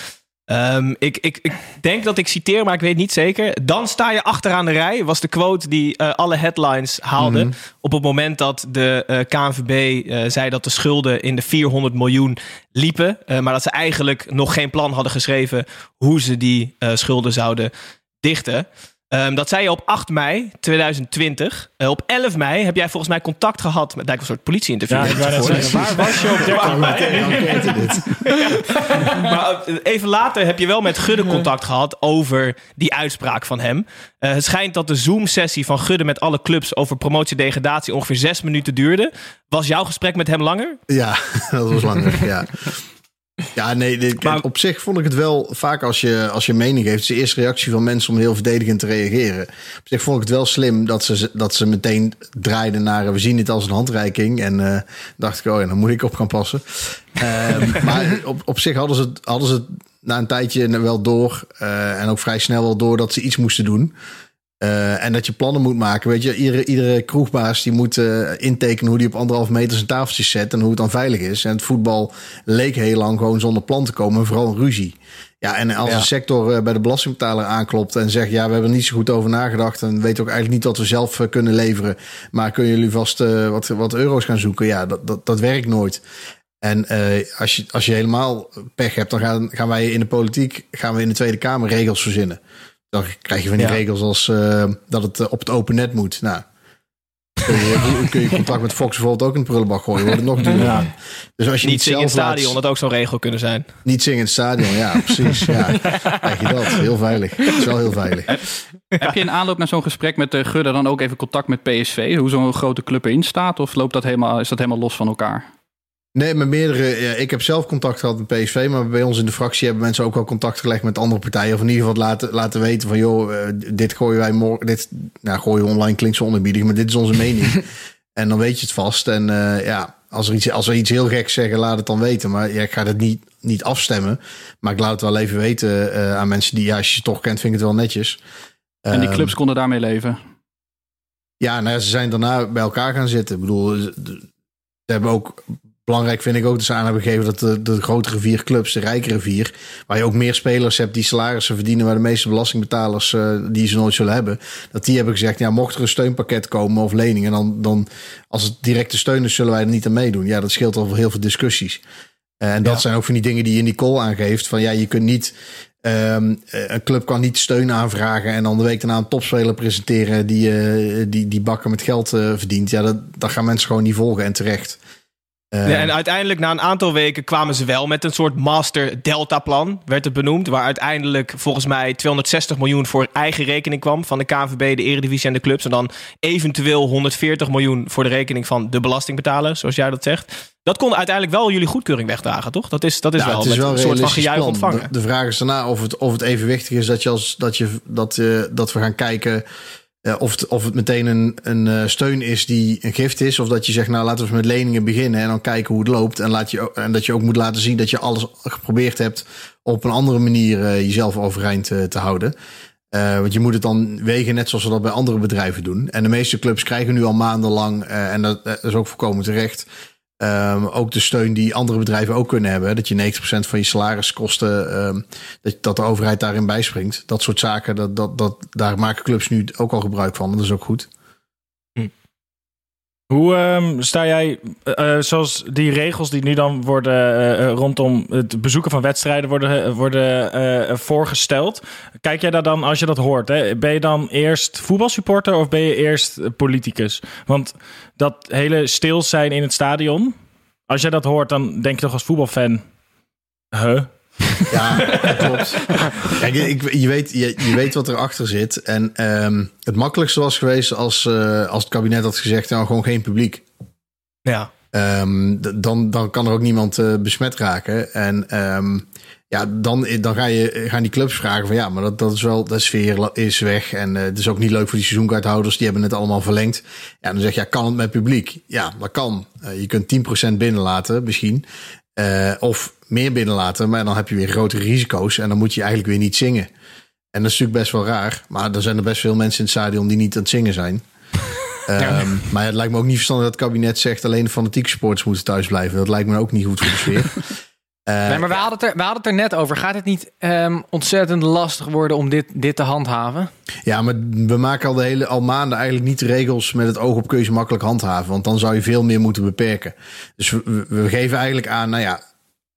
Ehm, ik, ik, ik denk dat ik citeer, maar ik weet niet zeker. Dan sta je achteraan de rij, was de quote die eh, alle headlines haalde. Mhm. Op het moment dat de eh, KNVB eh, zei dat de schulden in de 400 miljoen liepen. maar dat ze eigenlijk nog geen plan hadden geschreven hoe ze die schulden zouden dichten. Ehm, dat zei je op 8 mei 2020. Eh, op 11 mei heb jij volgens mij contact gehad met lijkt een soort politie-interview. Ja, waar was je op 13 mei? maar eh, even later heb je wel met Gudde contact gehad over die uitspraak van hem. Eh, het schijnt dat de Zoom-sessie van Gudde met alle clubs over promotie-degradatie ongeveer zes minuten duurde. Was jouw gesprek met hem langer? Ja, dat was langer. ja. Ja, nee, dit- Maar- op zich vond ik het wel vaak als je, als je mening geeft. Het is de eerste reactie van mensen om heel verdedigend te reageren. Op zich vond ik het wel slim dat ze, dat ze meteen draaiden naar. eh, We zien dit als een handreiking. En eh, dacht ik, oh ja, dan moet ik op gaan passen. Ehm, maar op, op zich hadden ze, het, hadden ze het na een tijdje wel door. eh, en ook vrij snel wel door dat ze iets moesten doen. Eh, en dat je plannen moet maken. Weet je, iedere, iedere kroegbaas die moet eh, intekenen hoe die op anderhalf meter zijn tafeltjes zet en hoe het dan veilig is. En het voetbal leek heel lang gewoon zonder plan te komen, vooral een ruzie. Ja, en als Ja. een sector eh, bij de belastingbetaler aanklopt en zegt: Ja, we hebben er niet zo goed over nagedacht en weten ook eigenlijk niet wat we zelf kunnen leveren. Maar kunnen jullie vast wat, wat euro's gaan zoeken? Ja, dat, dat, dat werkt nooit. En als, je, als je helemaal pech hebt, dan gaan, gaan wij in de politiek, gaan we in de Tweede Kamer regels verzinnen. Dan krijg je van die Ja. regels als eh, dat het eh, op het open net moet. Nou, kun je, kun je contact met Fox bijvoorbeeld ook in de prullenbak gooien. Wordt het nog duurder. Ja. Dus als je Niet zingen in het laat- stadion, dat ook zo'n regel kunnen zijn. niet zingen in het stadion, ja, precies. Ja. Krijg je dat. Heel veilig. Het is wel heel veilig. Heb je in aanloop naar zo'n gesprek met de Gudde dan ook even contact met PSV? Hoe zo'n grote club erin staat? Of loopt dat helemaal, is dat helemaal los van elkaar? Nee, met meerdere. ja, ik heb zelf contact gehad met PSV, maar bij ons in de fractie hebben mensen ook wel contact gelegd met andere partijen. Of in ieder geval laten, laten weten van, joh, eh, dit gooien wij morgen. Dit, nou, gooien we online klinkt zo onerbiedig, maar dit is onze mening. en dan weet je het vast. En eh, ja, als, er iets, als we iets heel geks zeggen, laat het dan weten. Maar ja, ik ga het niet, niet afstemmen. Maar ik laat het wel even weten eh, aan mensen die, ja, als je ze toch kent, vind ik het wel netjes. En die Ehm, clubs konden daarmee leven. ja, nou ja, ze zijn daarna bij elkaar gaan zitten. Ik bedoel, ze hebben ook, belangrijk vind ik ook dat ze aan hebben gegeven dat de, de grotere vier clubs, de rijkere vier, waar je ook meer spelers hebt die salarissen verdienen, waar de meeste belastingbetalers eh, die ze nooit zullen hebben, dat die hebben gezegd, ja, mocht er een steunpakket komen of leningen, dan, dan als het directe steun is, zullen wij er niet aan meedoen. Ja, dat scheelt al heel veel discussies. Eh, en dat zijn ook van die dingen die je in die call aangeeft. Van ja, je kunt niet. ehm, eh, een club kan niet steun aanvragen en dan de week daarna een topspeler presenteren die, eh, die, die bakken met geld verdient. Ja, dat, dat gaan mensen gewoon niet volgen en terecht. Eh, Ja, en uiteindelijk, na een aantal weken, kwamen ze wel met een soort master delta-plan, werd het benoemd. Waar uiteindelijk volgens mij 260 miljoen voor eigen rekening kwam van de KNVB, de Eredivisie en de clubs. En dan eventueel 140 miljoen voor de rekening van de belastingbetaler, zoals jij dat zegt. Dat kon uiteindelijk wel jullie goedkeuring wegdragen, toch? Dat is, dat is Ja, wel, het is met wel een soort van gejuich ontvangen. De, de vraag is daarna of het, of het evenwichtig is dat, je als, dat, je, dat, eh, dat we gaan kijken of, het, of het meteen een, een eh, steun is die een gift is. Of dat je zegt, nou laten we met leningen beginnen en dan kijken hoe het loopt. En, laat je, en dat je ook moet laten zien dat je alles geprobeerd hebt op een andere manier eh, jezelf overeind eh, te houden. Want je moet het dan wegen net zoals we dat bij andere bedrijven doen. En de meeste clubs krijgen nu al maandenlang, eh, en dat, dat is ook voorkomen terecht, Ehm, ook de steun die andere bedrijven ook kunnen hebben. Dat je 90% van je salariskosten, ehm, dat, dat de overheid daarin bijspringt. Dat soort zaken, dat, dat, dat, daar maken clubs nu ook al gebruik van. Dat is ook goed. Hoe ehm, sta jij, eh, eh, zoals die regels die nu dan worden eh, rondom het bezoeken van wedstrijden worden, worden voorgesteld. Kijk jij daar dan, als je dat hoort, hè, ben je dan eerst voetbalsupporter of ben je eerst politicus? Want dat hele stil zijn in het stadion, als jij dat hoort, dan denk je toch als voetbalfan, huh? Ja, klopt. Kijk, ik, je, weet, je, je weet wat erachter zit. En ehm, het makkelijkste was geweest als, eh, als het kabinet had gezegd... nou, gewoon geen publiek. Ja. Ehm, dan, dan kan er ook niemand eh, besmet raken. En em, ja, dan, dan ga je, gaan die clubs vragen van ja, maar dat, dat is wel, de sfeer is weg. En eh, het is ook niet leuk voor die seizoenkaarthouders. Die hebben het allemaal verlengd. Ja, dan zeg je, ja, kan het met publiek? Ja, dat kan. Eh, je kunt 10% binnenlaten misschien. Eh, of meer binnenlaten, maar dan heb je weer grotere risico's. En dan moet je eigenlijk weer niet zingen. En dat is natuurlijk best wel raar. Maar er zijn er best veel mensen in het stadion die niet aan het zingen zijn. Ehm, Maar het lijkt me ook niet verstandig dat het kabinet zegt... alleen de fanatieke sporters moeten thuis blijven. Dat lijkt me ook niet goed voor de sfeer. Eh, nee, maar we hadden, het er, we hadden het er net over. Gaat het niet ehm, ontzettend lastig worden om dit, dit te handhaven? Ja, maar we maken al, de hele, al maanden eigenlijk niet de regels met het oog op keuze makkelijk handhaven. Want dan zou je veel meer moeten beperken. Dus we, we- we geven eigenlijk aan, nou ja,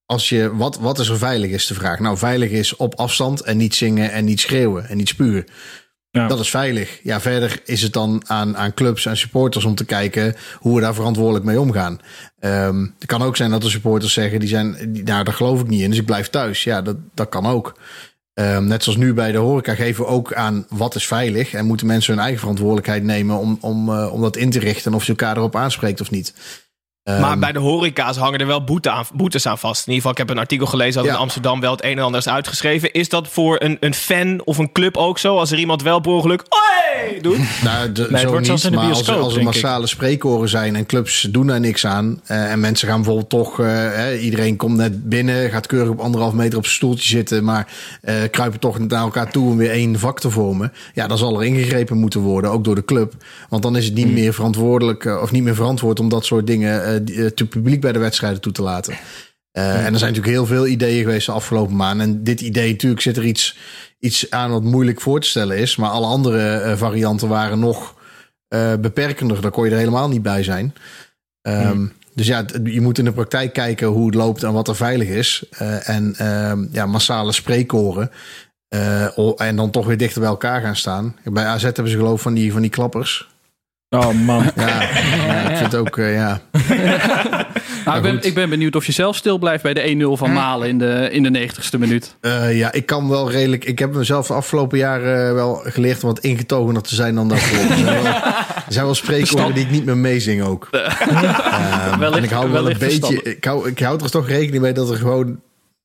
als je, wat, wat is er veilig is de vraag. Nou, veilig is op afstand en niet zingen en niet schreeuwen en niet spugen. Dat is veilig. Ja, verder is het dan aan, aan clubs en supporters om te kijken hoe we daar verantwoordelijk mee omgaan. Ehm, het kan ook zijn dat de supporters zeggen, die zijn, nou, daar geloof ik niet in, dus ik blijf thuis. Ja, dat, dat kan ook. Ehm, net zoals nu bij de horeca geven we ook aan wat is veilig. En moeten mensen hun eigen verantwoordelijkheid nemen om, om, eh, om dat in te richten. En of je elkaar erop aanspreekt of niet. Ehm, Maar bij de horeca's hangen er wel boete aan, boetes aan vast. In ieder geval, ik heb een artikel gelezen dat Ja. in Amsterdam wel het een en ander is uitgeschreven. Is dat voor een, een fan of een club ook zo? Als er iemand wel per ongeluk "Oi!" doet? Nou, de, het zo wordt niet, zelfs in de maar als, er- bioscoop, als er denk ik. massale spreekoren zijn en clubs doen daar niks aan. eh, en mensen gaan bijvoorbeeld toch, eh, hè, iedereen komt net binnen, gaat keurig op anderhalf meter op zijn stoeltje zitten, maar eh, kruipen toch naar elkaar toe om weer één vak te vormen. Ja, dan zal er ingegrepen moeten worden, ook door de club. Want dan is het niet Hmm. meer verantwoordelijk of niet meer verantwoord om dat soort dingen eh, die- eh, te publiek bij de wedstrijden toe te laten. Eh, En er zijn natuurlijk heel veel ideeën geweest de afgelopen maanden. En dit idee, natuurlijk zit er iets, iets aan wat moeilijk voor te stellen is. Maar alle andere eh, varianten waren nog eh, beperkender. Daar kon je er helemaal niet bij zijn. Ehm, Dus ja, het- je moet in de praktijk kijken hoe het loopt en wat er veilig is. Eh, en ehm, ja, massale spreekkoren. Eh, o- en dan toch weer dichter bij elkaar gaan staan. Bij AZ hebben ze geloof van die, van die klappers. Oh man. Ja, ja, ik vind het ook, eh, ja. Nou, ik, ben, ik ben benieuwd of je zelf stil blijft bij de 1-0 van Malen in de, in de 90ste minuut. Eh, ja, ik kan wel redelijk. Ik heb mezelf de afgelopen jaren eh, wel geleerd om wat ingetogener te zijn dan daarvoor. Er zijn wel, zijn wel spreekwoorden die ik niet meer meezing ook. Ehm, Wellicht- en ik hou wel een beetje. Ik hou, ik hou er toch rekening mee dat er gewoon.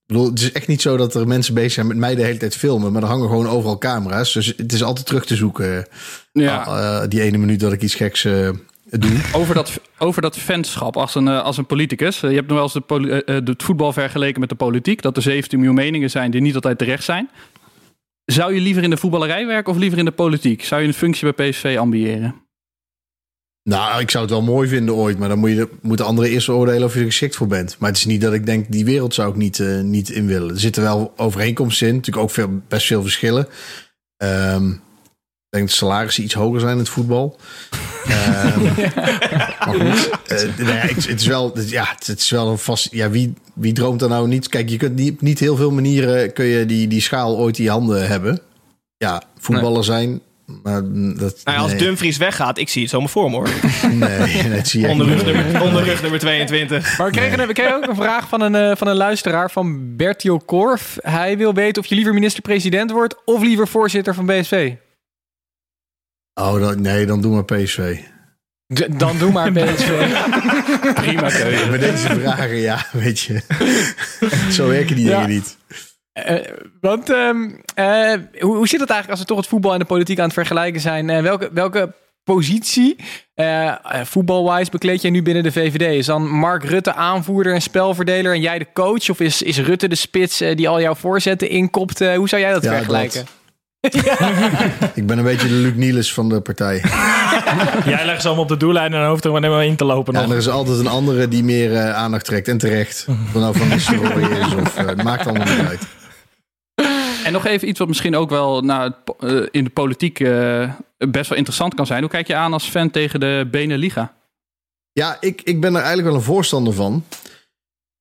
Bedoel, het is echt niet zo dat er mensen bezig zijn met mij de hele tijd filmen. Maar er hangen gewoon overal camera's. Dus het is altijd terug te zoeken. Ja. eh, die ene minuut dat ik iets geks eh, doe. Over dat, over dat fanschap als een, eh, als een politicus. Eh, Je hebt nog wel eens de eh, eh, het voetbal vergeleken met de politiek. Dat er 17 miljoen meningen zijn die niet altijd terecht zijn. Zou je liever in de voetballerij werken of liever in de politiek? Zou je een functie bij PSV ambiëren? Nou, ik zou het wel mooi vinden ooit. Maar dan moet je, moeten anderen eerst oordelen of je er geschikt voor bent. Maar het is niet dat ik denk, die wereld zou ik niet, eh, niet in willen. Er zitten wel overeenkomsten in. Natuurlijk ook veel, best veel verschillen. Ehm, ik denk dat salarissen iets hoger zijn in het voetbal. Ehm, Maar goed, eh, nou ja, het, het is wel, ja, het, het is wel een vast. Ja, wie, wie droomt er nou niet? Kijk, je kunt niet, niet heel veel manieren kun je die, die schaal ooit in je handen hebben. Ja, voetballer zijn. Maar dat, Nou ja, als nee. Dumfries weggaat, ik zie het zomaar voor me hoor. Nee, dat zie je Onder niet. rug nummer, onder rug nummer 22. Maar we kregen, we kregen ook een vraag van een, eh, van een luisteraar van Bertio Korf. Hij wil weten of je liever minister-president wordt of liever voorzitter van BSV. Oh, dan, nee, dan doen we PSV. D- dan doe maar BSV. Prima keuze. Met deze vragen, ja, weet je. Zo werken die Ja. dingen niet. Eh, want ehm, eh, hoe, hoe zit het eigenlijk als we toch het voetbal en de politiek aan het vergelijken zijn? Eh, welke, welke positie, eh eh, voetbalwise, bekleed jij nu binnen de VVD? Is dan Mark Rutte aanvoerder en spelverdeler en jij de coach? Of is, is Rutte de spits eh, die al jouw voorzetten inkopt? Eh, hoe zou jij dat Ja, vergelijken? Ik ben een beetje de Luc Niels van de partij. Jij legt ze allemaal op de doellijn en dan hoeft er maar helemaal in te lopen Ja, nog. en er is altijd een andere die meer eh, aandacht trekt. En terecht. Of het nou van Nistelrooy is of... eh, het maakt allemaal niet uit. En nog even iets wat misschien ook wel nou, eh, in de politiek eh, best wel interessant kan zijn. Hoe kijk je aan als fan tegen de Beneliga? Ja, ik, ik ben er eigenlijk wel een voorstander van.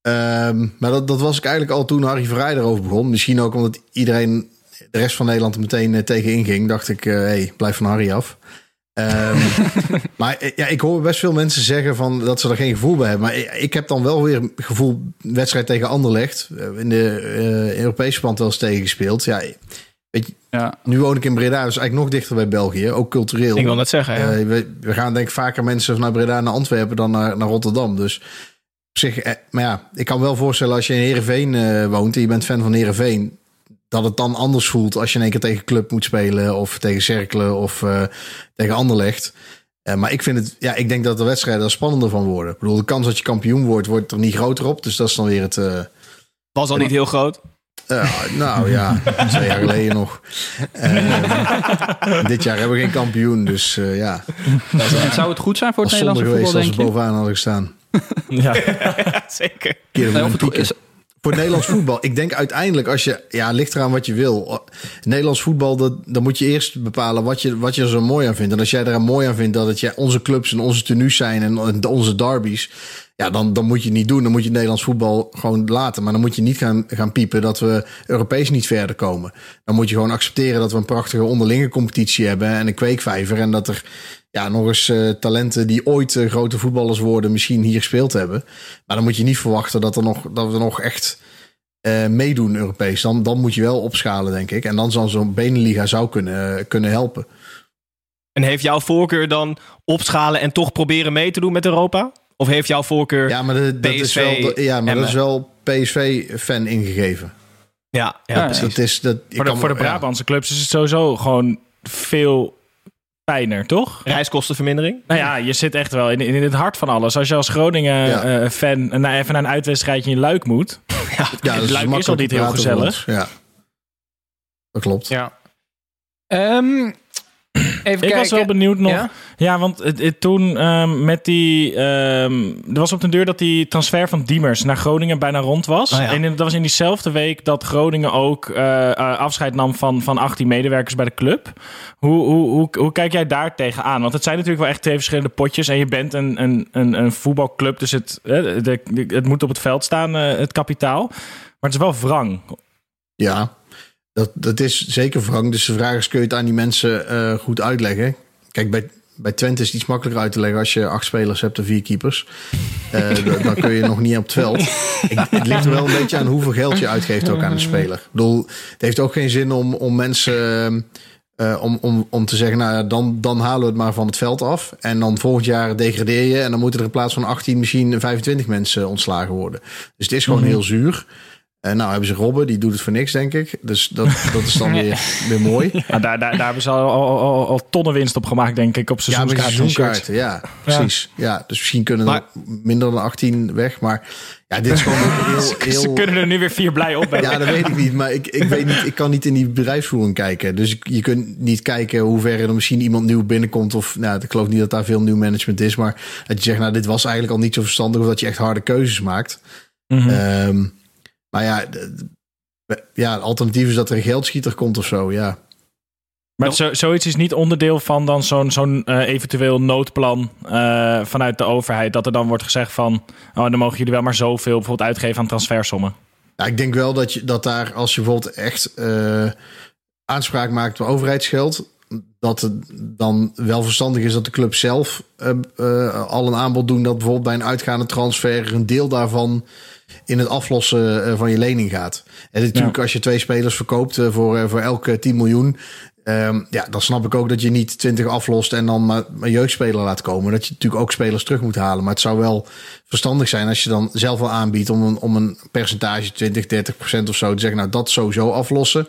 Ehm, maar dat, dat was ik eigenlijk al toen Harry Verrij erover begon. Misschien ook omdat iedereen, de rest van Nederland er meteen eh, tegen inging. Dacht ik, hé, hey, blijf van Harry af. Ehm, maar eh, ja, ik hoor best veel mensen zeggen van dat ze er geen gevoel bij hebben. Maar ik, ik heb dan wel weer gevoel, wedstrijd tegen Anderlecht. eh, In de eh, Europese verband wel eens tegengespeeld. Ja, weet je, Ja. nu woon ik in Breda, dus eigenlijk nog dichter bij België. Ook cultureel. Ik wil net zeggen, ja. We, we gaan denk ik vaker mensen vanuit Breda naar Antwerpen dan naar, naar Rotterdam. Dus op zich, eh, maar ja, ik kan wel voorstellen als je in Heerenveen eh, woont en je bent fan van Heerenveen, dat het dan anders voelt als je in één keer tegen Club moet spelen of tegen Cerkelen of eh, tegen Anderlecht. Eh, maar ik vind het, ja, ik denk dat de wedstrijden er spannender van worden. Ik bedoel, de kans dat je kampioen wordt, wordt er niet groter op. Dus dat is dan weer het. eh, Was al niet heel groot. nou ja, twee jaar geleden nog. Dit jaar hebben we geen kampioen, dus eh, ja. En zou het goed zijn voor het zonde Nederlandse geweest voetbal, als we bovenaan hadden gestaan. Ja. Zeker. Keer Nee, of het is- Voor Nederlands voetbal. Ik denk uiteindelijk als je... Ja, ligt eraan wat je wil. Nederlands voetbal, dat, dan moet je eerst bepalen wat je, wat je er zo mooi aan vindt. En als jij er mooi aan vindt dat het ja, onze clubs en onze tenues zijn en onze derbies... Ja, dan, dan moet je het niet doen. Dan moet je Nederlands voetbal gewoon laten. Maar dan moet je niet gaan, gaan piepen dat we Europees niet verder komen. Dan moet je gewoon accepteren dat we een prachtige onderlinge competitie hebben. En een kweekvijver. En dat er ja, nog eens eh, talenten die ooit eh, grote voetballers worden, misschien hier gespeeld hebben. Maar dan moet je niet verwachten dat, er nog, dat we nog echt eh, meedoen Europees. Dan, dan moet je wel opschalen, denk ik. En dan zal zo'n Beneliga zou kunnen, kunnen helpen. En heeft jouw voorkeur dan opschalen en toch proberen mee te doen met Europa? Of heeft jouw voorkeur Ja, maar, de- dat, is wel, de- ja, maar dat is wel PSV-fan ingegeven. Ja, ja, Ja, precies. Dat is, dat, ik Voor de, kan- voor de ja. Brabantse clubs is het sowieso gewoon veel fijner, toch? Reiskostenvermindering. Nou ja, je zit echt wel in, in het hart van alles. Als je als Groningen-fan naar even naar een uitwedstrijdje in Luik moet. Ja, Ja, dat Luik is al makkelijk niet heel gezellig. Ja, dat klopt. Ja. Ehm, even Ik kijken. was wel benieuwd nog. Ja? Ja, want het, het- toen ehm, met die. ehm, er was op de deur dat die transfer van Diemers naar Groningen bijna rond was. Oh ja. En in- dat was in diezelfde week dat Groningen ook eh, eh, afscheid nam van, van 18 medewerkers bij de club. Hoe, hoe, hoe, hoe kijk jij daar tegenaan? Want het zijn natuurlijk wel echt twee verschillende potjes. En je bent een, een, een, een voetbalclub, dus het, eh, de, de- het moet op het veld staan, eh, het kapitaal. Maar het is wel wrang. Ja, dat, dat is zeker wrang. Dus de vraag is, kun je het aan die mensen eh, goed uitleggen? Kijk, bij, bij Twente is het iets makkelijker uit te leggen als je acht spelers hebt en vier keepers. Eh, dan kun je nog niet op het veld. Ik, het ligt er wel een beetje aan hoeveel geld je uitgeeft ook aan een speler. Ik bedoel, het heeft ook geen zin om, om mensen... eh, om, om, om te zeggen, nou ja, dan, dan halen we het maar van het veld af. En dan volgend jaar degradeer je. En dan moeten er in plaats van 18 misschien 25 mensen ontslagen worden. Dus het is gewoon Mhm. heel zuur. En nou hebben ze Robben, die doet het voor niks, denk ik. Dus dat, dat is dan weer, weer mooi. Ja, daar, daar, daar hebben ze al, al, al, al tonnen winst op gemaakt, denk ik, op Ja, seizoenskaarten. seizoenkaarten. Ja, precies. Ja. dus misschien kunnen er minder dan 18 weg. Maar ja, dit is gewoon heel... Ze heel kunnen er nu weer vier blij op hebben. ja, dat weet ik niet. Maar ik, ik weet niet, ik kan niet in die bedrijfsvoering kijken. Dus je kunt niet kijken hoe ver er misschien iemand nieuw binnenkomt. Of nou, ik geloof niet dat daar veel nieuw management is. Maar dat je zegt, nou, dit was eigenlijk al niet zo verstandig. Of dat je echt harde keuzes maakt. Mhm. Ehm, maar ja, ja, het alternatief is dat er een geldschieter komt of zo. Ja. Maar zo, zoiets is niet onderdeel van dan zo'n zo'n eh, eventueel noodplan eh, vanuit de overheid. Dat er dan wordt gezegd van, oh, dan mogen jullie wel maar zoveel bijvoorbeeld uitgeven aan transfersommen. Nou, ik denk wel dat, je, dat daar, als je bijvoorbeeld echt eh, aanspraak maakt op overheidsgeld, dat het dan wel verstandig is dat de club zelf al een aanbod doen dat bijvoorbeeld bij een uitgaande transfer een deel daarvan in het aflossen eh, van je lening gaat. En natuurlijk, als je twee spelers verkoopt eh, voor, eh, voor elke 10 miljoen. ehm, ja, dan snap ik ook dat je niet 20 aflost en dan maar een jeugdspeler laat komen. Dat je natuurlijk ook spelers terug moet halen. Maar het zou wel verstandig zijn als je dan zelf wel aanbiedt om een, om een percentage, 20, 30 procent of zo, te zeggen, nou dat sowieso aflossen.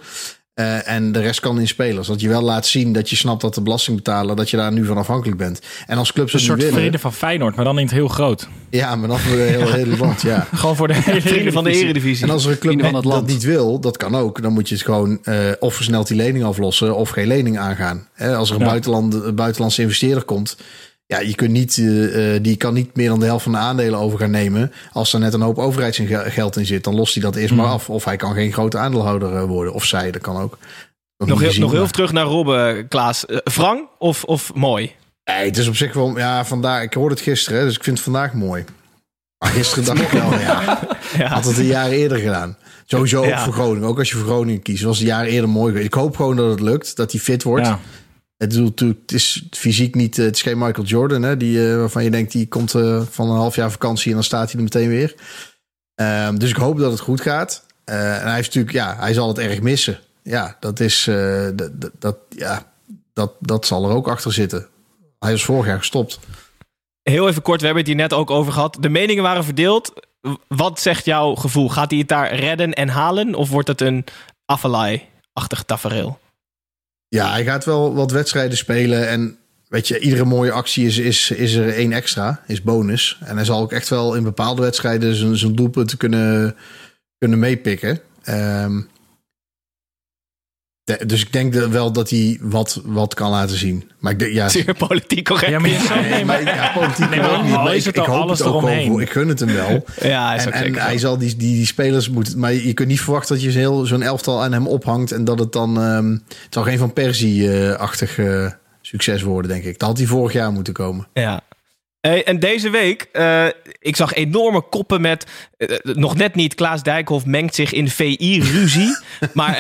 Eh, en de rest kan in spelers. Dat je wel laat zien dat je snapt dat de belastingbetaler, dat je daar nu van afhankelijk bent. En als clubs Een het soort niet willen. vrede van Feyenoord, maar dan in het heel groot. Ja, maar dan voor de hele, hele land, ja. Gewoon voor de hele Vrienden van de Eredivisie. En als er een club van het land. niet wil, dat kan ook. Dan moet je het gewoon eh, of versneld die lening aflossen of geen lening aangaan. Hè, als er een Ja. buitenland, een buitenlandse investeerder komt, ja, je kunt niet, eh, eh, die kan niet meer dan de helft van de aandelen over gaan nemen. Als er net een hoop overheidsgeld in zit, dan lost hij dat eerst maar af. Of hij kan geen grote aandeelhouder eh, worden. Of zij, dat kan ook. Nog heel, nog heel terug naar Robben, Klaas. Wrang of, of mooi? Nee, het is op zich wel, ja, vandaag, ik hoorde het gisteren, dus ik vind het vandaag mooi. Maar gisteren dacht ik wel, ja, Ja. had het een jaar eerder gedaan. Sowieso ook Ja. voor Groningen. Ook als je voor Groningen kiest, was het een jaar eerder mooi. Ik hoop gewoon dat het lukt, dat hij fit wordt. Ja. Het, is het fysiek niet, eh, het is geen Michael Jordan, hè, die, eh, waarvan je denkt, die komt eh, van een half jaar vakantie en dan staat hij er meteen weer. Ehm, dus ik hoop dat het goed gaat. En hij heeft natuurlijk, ja, hij zal het erg missen. Ja, dat is, dat, ja, dat, dat zal er ook achter zitten. Hij is vorig jaar gestopt. Heel even kort, we hebben het hier net ook over gehad. De meningen waren verdeeld. Wat zegt jouw gevoel? Gaat hij het daar redden en halen? Of wordt het een Afalai-achtig tafereel? Ja, hij gaat wel wat wedstrijden spelen. En weet je, iedere mooie actie is, is, is er één extra, is bonus. En hij zal ook echt wel in bepaalde wedstrijden zijn, zijn doelpunten kunnen, kunnen meepikken. Ehm, de- dus ik denk wel dat hij wat, wat kan laten zien. Maar ik denk, ja, Zeer politiek correct. Ja, maar je zou- Nee, maar ja, politiek Nee, kan maar ook niet. al Maar is ik, het ik al hoop alles het ook wel eromheen. voor. Ik gun het hem wel. Ja, is en hij zal die, die, die spelers moeten... Maar je kunt niet verwachten dat je zo'n heel- zo'n elftal aan hem ophangt... en dat het dan... ehm, het zal geen Van Persie-achtig eh, succes worden, denk ik. Dat had hij vorig jaar moeten komen. Ja. Hey, en deze week, eh, ik zag enorme koppen met... eh, nog net niet, Klaas Dijkhoff mengt zich in VI-ruzie. maar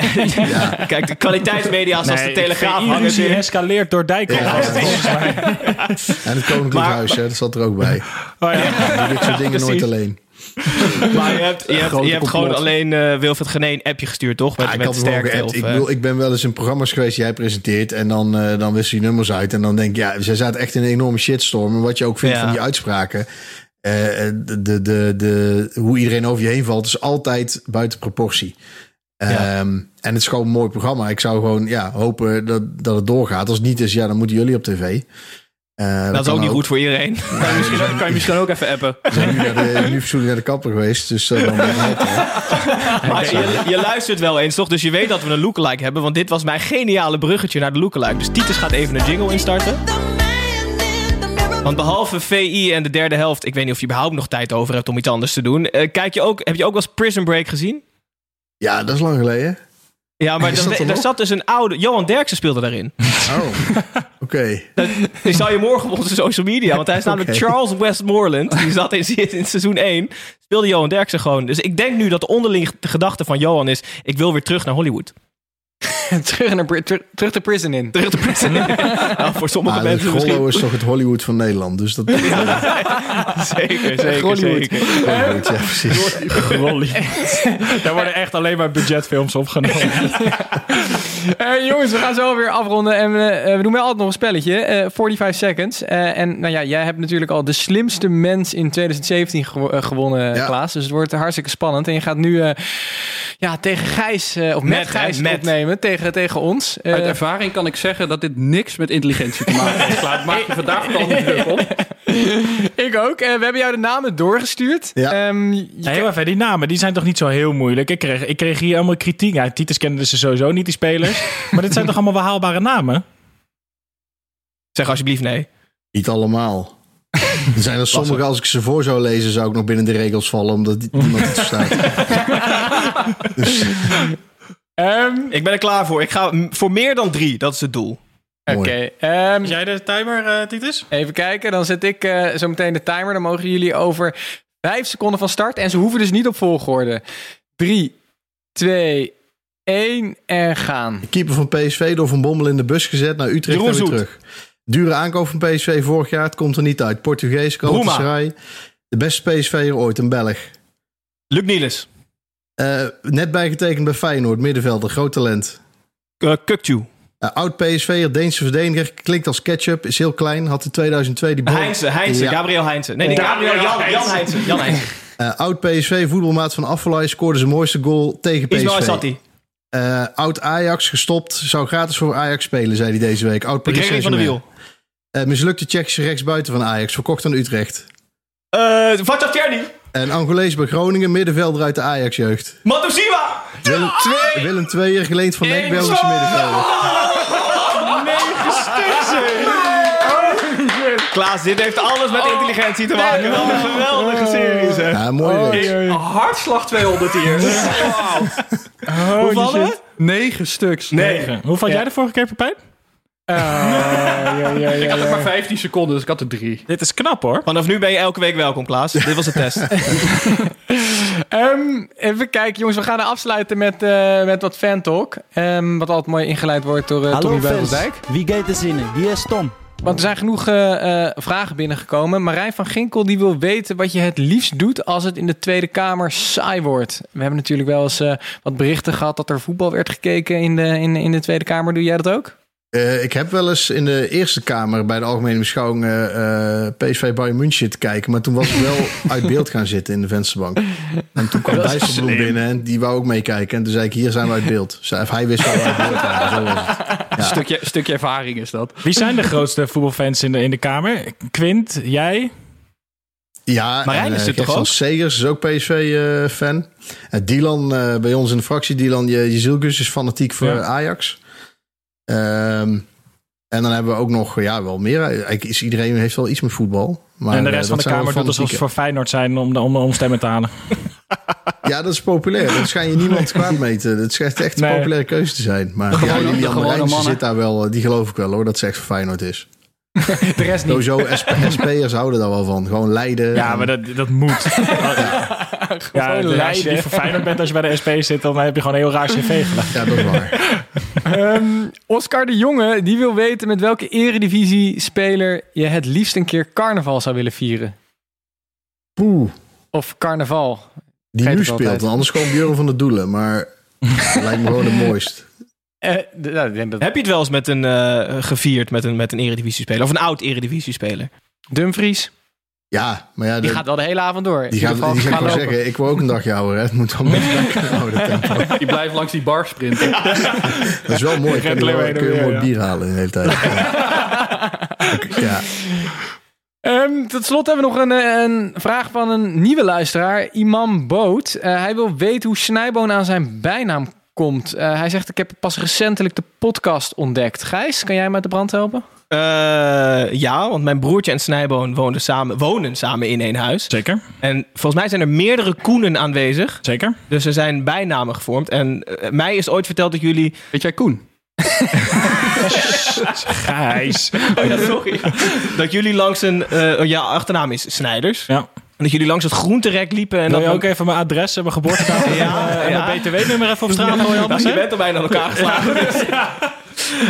kijk, de kwaliteitsmedia zoals de Telegraaf hangen ruzie escaleert door Dijkhoff. Ja. En het Koninklijk Maar- Huis, hè, dat zat er ook bij. Oh, ja. Doe dit soort dingen nooit alleen. Maar je hebt, je hebt, je hebt gewoon alleen eh Wilfred Genee een appje gestuurd, toch? Met, Ja, ik met sterkte. Of, Ik, eh, bedoel, ik ben wel eens in programma's geweest die jij presenteert. En dan, eh, dan wissel je nummers uit. En dan denk ik, ja, zij zaten echt in een enorme shitstorm. En wat je ook vindt Ja. van die uitspraken. de, de, de, de, hoe iedereen over je heen valt, is altijd buiten proportie. Ja. Ehm, en het is gewoon een mooi programma. Ik zou gewoon ja, hopen dat, dat het doorgaat. Als het niet is, ja, dan moeten jullie op tv. Eh, Dat is ook niet goed voor iedereen. Kan je misschien, ook- kan je misschien ook even appen. We zijn nu, naar de, nu naar de kapper geweest. Dus eh, dan het. Maar je, je luistert wel eens, toch? Dus je weet dat we een lookalike hebben. Want dit was mijn geniale bruggetje naar de lookalike. Dus Titus gaat even een jingle instarten. Want behalve VI en de derde helft... ik weet niet of je überhaupt nog tijd over hebt om iets anders te doen. Eh, kijk je ook, heb je ook wel eens Prison Break gezien? Ja, dat is lang geleden. Ja, maar dan- er daar zat dus een oude... Johan Derksen speelde daarin. Oh, oké. Die zal je morgen op onze social media. Want hij is namelijk. Charles Westmoreland. Die zat in, zit in seizoen 1. Speelde Johan Derksen gewoon. Dus ik denk nu dat de onderliggende gedachte van Johan is... ik wil weer terug naar Hollywood. terug, naar, Bri- ter- terug de prison in. Terug de prison. nou, voor sommige Ah, mensen misschien... is toch het Hollywood van Nederland. Dus dat... Zeker, zeker, Hollywood. zeker. Hollywood, ja, precies. Rolly. Daar worden echt alleen maar budgetfilms opgenomen. Eh, jongens, we gaan zo weer afronden. En we, eh, we doen wel altijd nog een spelletje. eh 45 seconds. Eh, en nou ja, jij hebt natuurlijk al de slimste mens in 2017 gewo- eh, gewonnen, Ja. Klaas. Dus het wordt hartstikke spannend. En je gaat nu eh, ja, tegen Gijs, eh, of met, Gijs met. opnemen. Tegen, tegen ons. Eh, Uit ervaring kan ik zeggen dat dit niks met intelligentie te maken heeft. Klaar, Maak je vandaag al niet druk op. ik ook. Eh, we hebben jou de namen doorgestuurd. Ja. Ehm, je heel even, die namen die zijn toch niet zo heel moeilijk. Ik kreeg, ik kreeg hier allemaal kritiek. Ja, Titus kende ze sowieso niet, die spelers. maar dit zijn toch allemaal behaalbare namen? Zeg alsjeblieft nee. Niet allemaal. Er zijn er sommige, als ik ze voor zou lezen, zou ik nog binnen de regels vallen, omdat niemand het verstaat. dus, Ehm, Ik ben er klaar voor. Ik ga voor meer dan drie. Dat is het doel. Oké. Mooi. ehm, jij de timer, eh, Titus? Even kijken, dan zet ik eh, zo meteen de timer. Dan mogen jullie over vijf seconden van start. En ze hoeven dus niet op volgorde. Drie, twee, één en gaan. de keeper van PSV door Van Bommel in de bus gezet naar Utrecht Jeroen en weer terug. Dure aankoop van PSV vorig jaar, het komt er niet uit. Portugees, Galatasaray. De beste PSV'er ooit, een Belg. Luc Niels. Eh, net bijgetekend bij Feyenoord, middenvelder, groot talent. Uh. Eh, oud PSV'er, Deense verdediger, klinkt als ketchup, is heel klein, had in 2002 die bal. Heinze. Heinze. Ja. Gabriel Heinze. Nee, niet Gabriel. Jan, Jan Heinze. Jan Heinze. Eh, oud PSV, voetbalmaat van Affelay, scoorde zijn mooiste goal tegen PSV. Ismail Satti. Eh, oud Ajax, gestopt, zou gratis voor Ajax spelen, zei hij deze week. Oud Paris Gregory van de. Wiel. Eh, mislukte Tsjechische rechtsbuiten van Ajax, verkocht aan Utrecht. Uh, Vatjaf Tjerni. En Angolees bij Groningen, middenvelder uit de Ajax-jeugd. Matusiwa. Willem, Willem Tweeër, geleend van Nek, Belgische middenvelder. Klaas, dit heeft alles met intelligentie te maken. Wel een geweldige serie, zeg. Ja, mooi reeks. Hartslag 200 hier. Hoe vallen we? Negen stuks. Negen. Hoe vond jij de vorige keer, Pepijn? Ik had het maar 15 seconden, dus ik had er drie. Dit is knap, hoor. Vanaf nu ben je elke week welkom, Klaas. Dit was de test. Ehm, even kijken, jongens. We gaan er afsluiten met, eh, met wat fan talk. Ehm, wat altijd mooi ingeleid wordt door eh, Tommy Beugelsdijk. wie gaat er zinnen? Wie is Tom? Want er zijn genoeg eh, eh, vragen binnengekomen. Marijn van Ginkel die wil weten wat je het liefst doet als het in de Tweede Kamer saai wordt. We hebben natuurlijk wel eens eh, wat berichten gehad dat er voetbal werd gekeken in de, in, in de Tweede Kamer. Doe jij dat ook? Eh, ik heb wel eens in de Eerste Kamer bij de Algemene Beschouwing eh, eh, PSV Bayern München te kijken. Maar toen was ik wel uit beeld gaan zitten in de vensterbank. En toen kwam Dijsselbloem binnen en die wou ook meekijken. En toen zei ik, hier zijn we uit beeld. Hij wist waar we uit beeld waren. Zo was het. Een stukje, stukje ervaring is dat. Wie zijn de grootste voetbalfans in de, in de Kamer? Quint, jij? Ja, Marijn en, is dit toch ook? Segers is ook PSV-fan. en Dylan, eh, bij ons in de fractie, Dylan Je- Jezielkus is fanatiek voor Ja. Ajax. Ehm, en dan hebben we ook nog, ja, wel meer. Eigenlijk is iedereen heeft wel iets met voetbal. Maar, en de eh, rest van de Kamer doet alsof ze voor Feyenoord zijn om, de, om, om stemmen te halen. Ja, dat is populair. Dat schijn je niemand kwaad mee te. Dat schijnt echt een Nee. populaire keuze te zijn. Maar De ja, gewone- Marijnse zit daar wel. eh, Die geloof ik wel hoor, dat ze echt voor Feyenoord is. De rest niet. Sowieso, SP, SP'ers houden daar wel van. Gewoon leiden. Ja, en- maar dat, dat moet. ja, als je voor Feyenoord bent als je bij de SP zit, dan heb je gewoon een heel raar cv gedaan. Ja, dat is waar. Ehm, Oscar de Jonge die wil weten met welke eredivisie-speler je het liefst een keer carnaval zou willen vieren. Poeh. Of carnaval. Die nu speelt. Anders gewoon Björn van der Doelen. Maar lijkt me gewoon het mooist. Eh, de- nou, dat Heb je het wel eens met een, eh, gevierd met een, met een eredivisie-speler? Of een oud eredivisie-speler? Dumfries. Ja, maar ja... Die gaat wel de hele avond door. Die geval die zeggen, ik wil ook een dagje ouder. Hè. Het moet wel een beetje lekker houden, tempo. Die blijft langs die bar sprinten. Dat is wel mooi. Kan je, wel, kun je mooi ja. bier halen de hele tijd. ja. Ehm, tot slot hebben we nog een, eh, een vraag van een nieuwe luisteraar, Imam Boot. Eh, hij wil weten hoe Snijboon aan zijn bijnaam komt. Eh, hij zegt, ik heb pas recentelijk de podcast ontdekt. Gijs, kan jij hem uit de brand helpen? Eh, ja, want mijn broertje en Snijboon woonden samen, wonen samen in één huis. Zeker. En volgens mij zijn er meerdere Koenen aanwezig. Zeker. Dus er zijn bijnamen gevormd. En eh, mij is ooit verteld dat jullie... Weet jij Koen? Gijs. Oh ja, sorry. dat jullie langs een... eh, ja, achternaam is Snijders. Ja. En dat jullie langs het groenterek liepen. En Wil dat je ook even mijn adres en mijn geboortedatum Ja, en, en ja. mijn btw-nummer even op straat gooien? Anders, je bent er bijna aan elkaar geslagen. dus.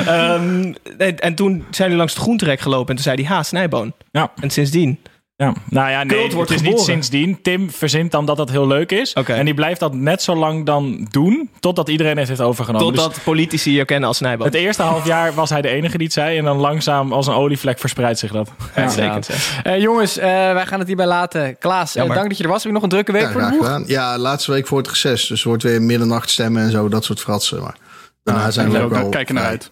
Ehm, en, en toen zijn jullie langs het groenterek gelopen. En toen zei hij, ha, Snijboon. Ja. En sindsdien... Ja, nou ja, nee, wordt het is niet sindsdien. Tim verzint dan dat dat heel leuk is. Oké. En die blijft dat net zo lang dan doen, totdat iedereen het heeft overgenomen. Dus Totdat politici je kennen als Snijboon. het eerste half jaar was hij de enige die het zei. En dan langzaam als een olievlek verspreidt zich dat. Uitstekend. Eh, jongens, eh, wij gaan het hierbij laten. Klaas, eh, dank dat je er was. Heb je nog een drukke week Ja, voor de boeg? Ja, laatste week voor het reces. Dus er wordt weer middernacht stemmen en zo. Dat soort fratsen. Maar daarna zijn we ook wel Kijk er naar vrij. uit.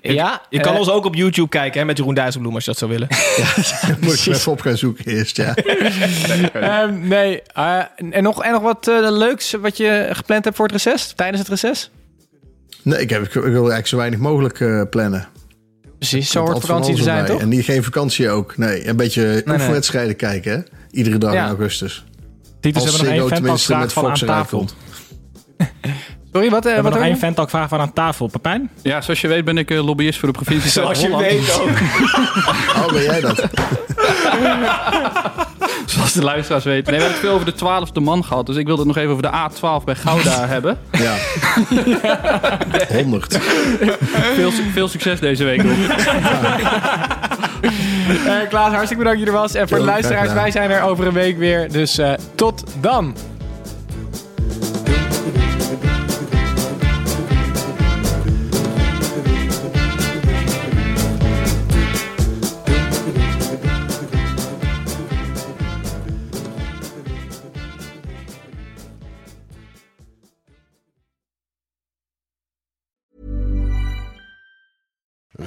Ja, Je kan eh, ons ook op YouTube kijken hè, met Jeroen Dijsselbloem als je dat zou willen. Moet ik even op gaan zoeken eerst, ja. ehm, nee, eh, en, nog, en nog wat eh, leuks wat je gepland hebt voor het reces? Tijdens het reces? Nee, ik, heb, ik wil eigenlijk zo weinig mogelijk eh, plannen. Precies, zo hoort vakantie te zijn, toch? En niet geen vakantie ook. Nee, een beetje nee. oefenwedstrijden kijken, hè? Iedere dag Ja. in augustus. Titus Als hebben nog één met aan Fox eruit tafel. Sorry, wat? eh, hebben wat nog één fantalk vraag van aan tafel. Pepijn? Ja, zoals je weet ben ik eh, lobbyist voor de provincie Zoals je weet ook. Oh, ben jij dat? Zoals de luisteraars weten. Nee, we hebben het veel over de twaalfde man gehad. Dus ik wilde het nog even over de A12 bij Gouda hebben. Ja. 100. Veel, veel succes deze week. nog. Eh, Klaas, hartstikke bedankt dat je er was. En voor de luisteraars, wij zijn er over een week weer. Dus eh, tot dan.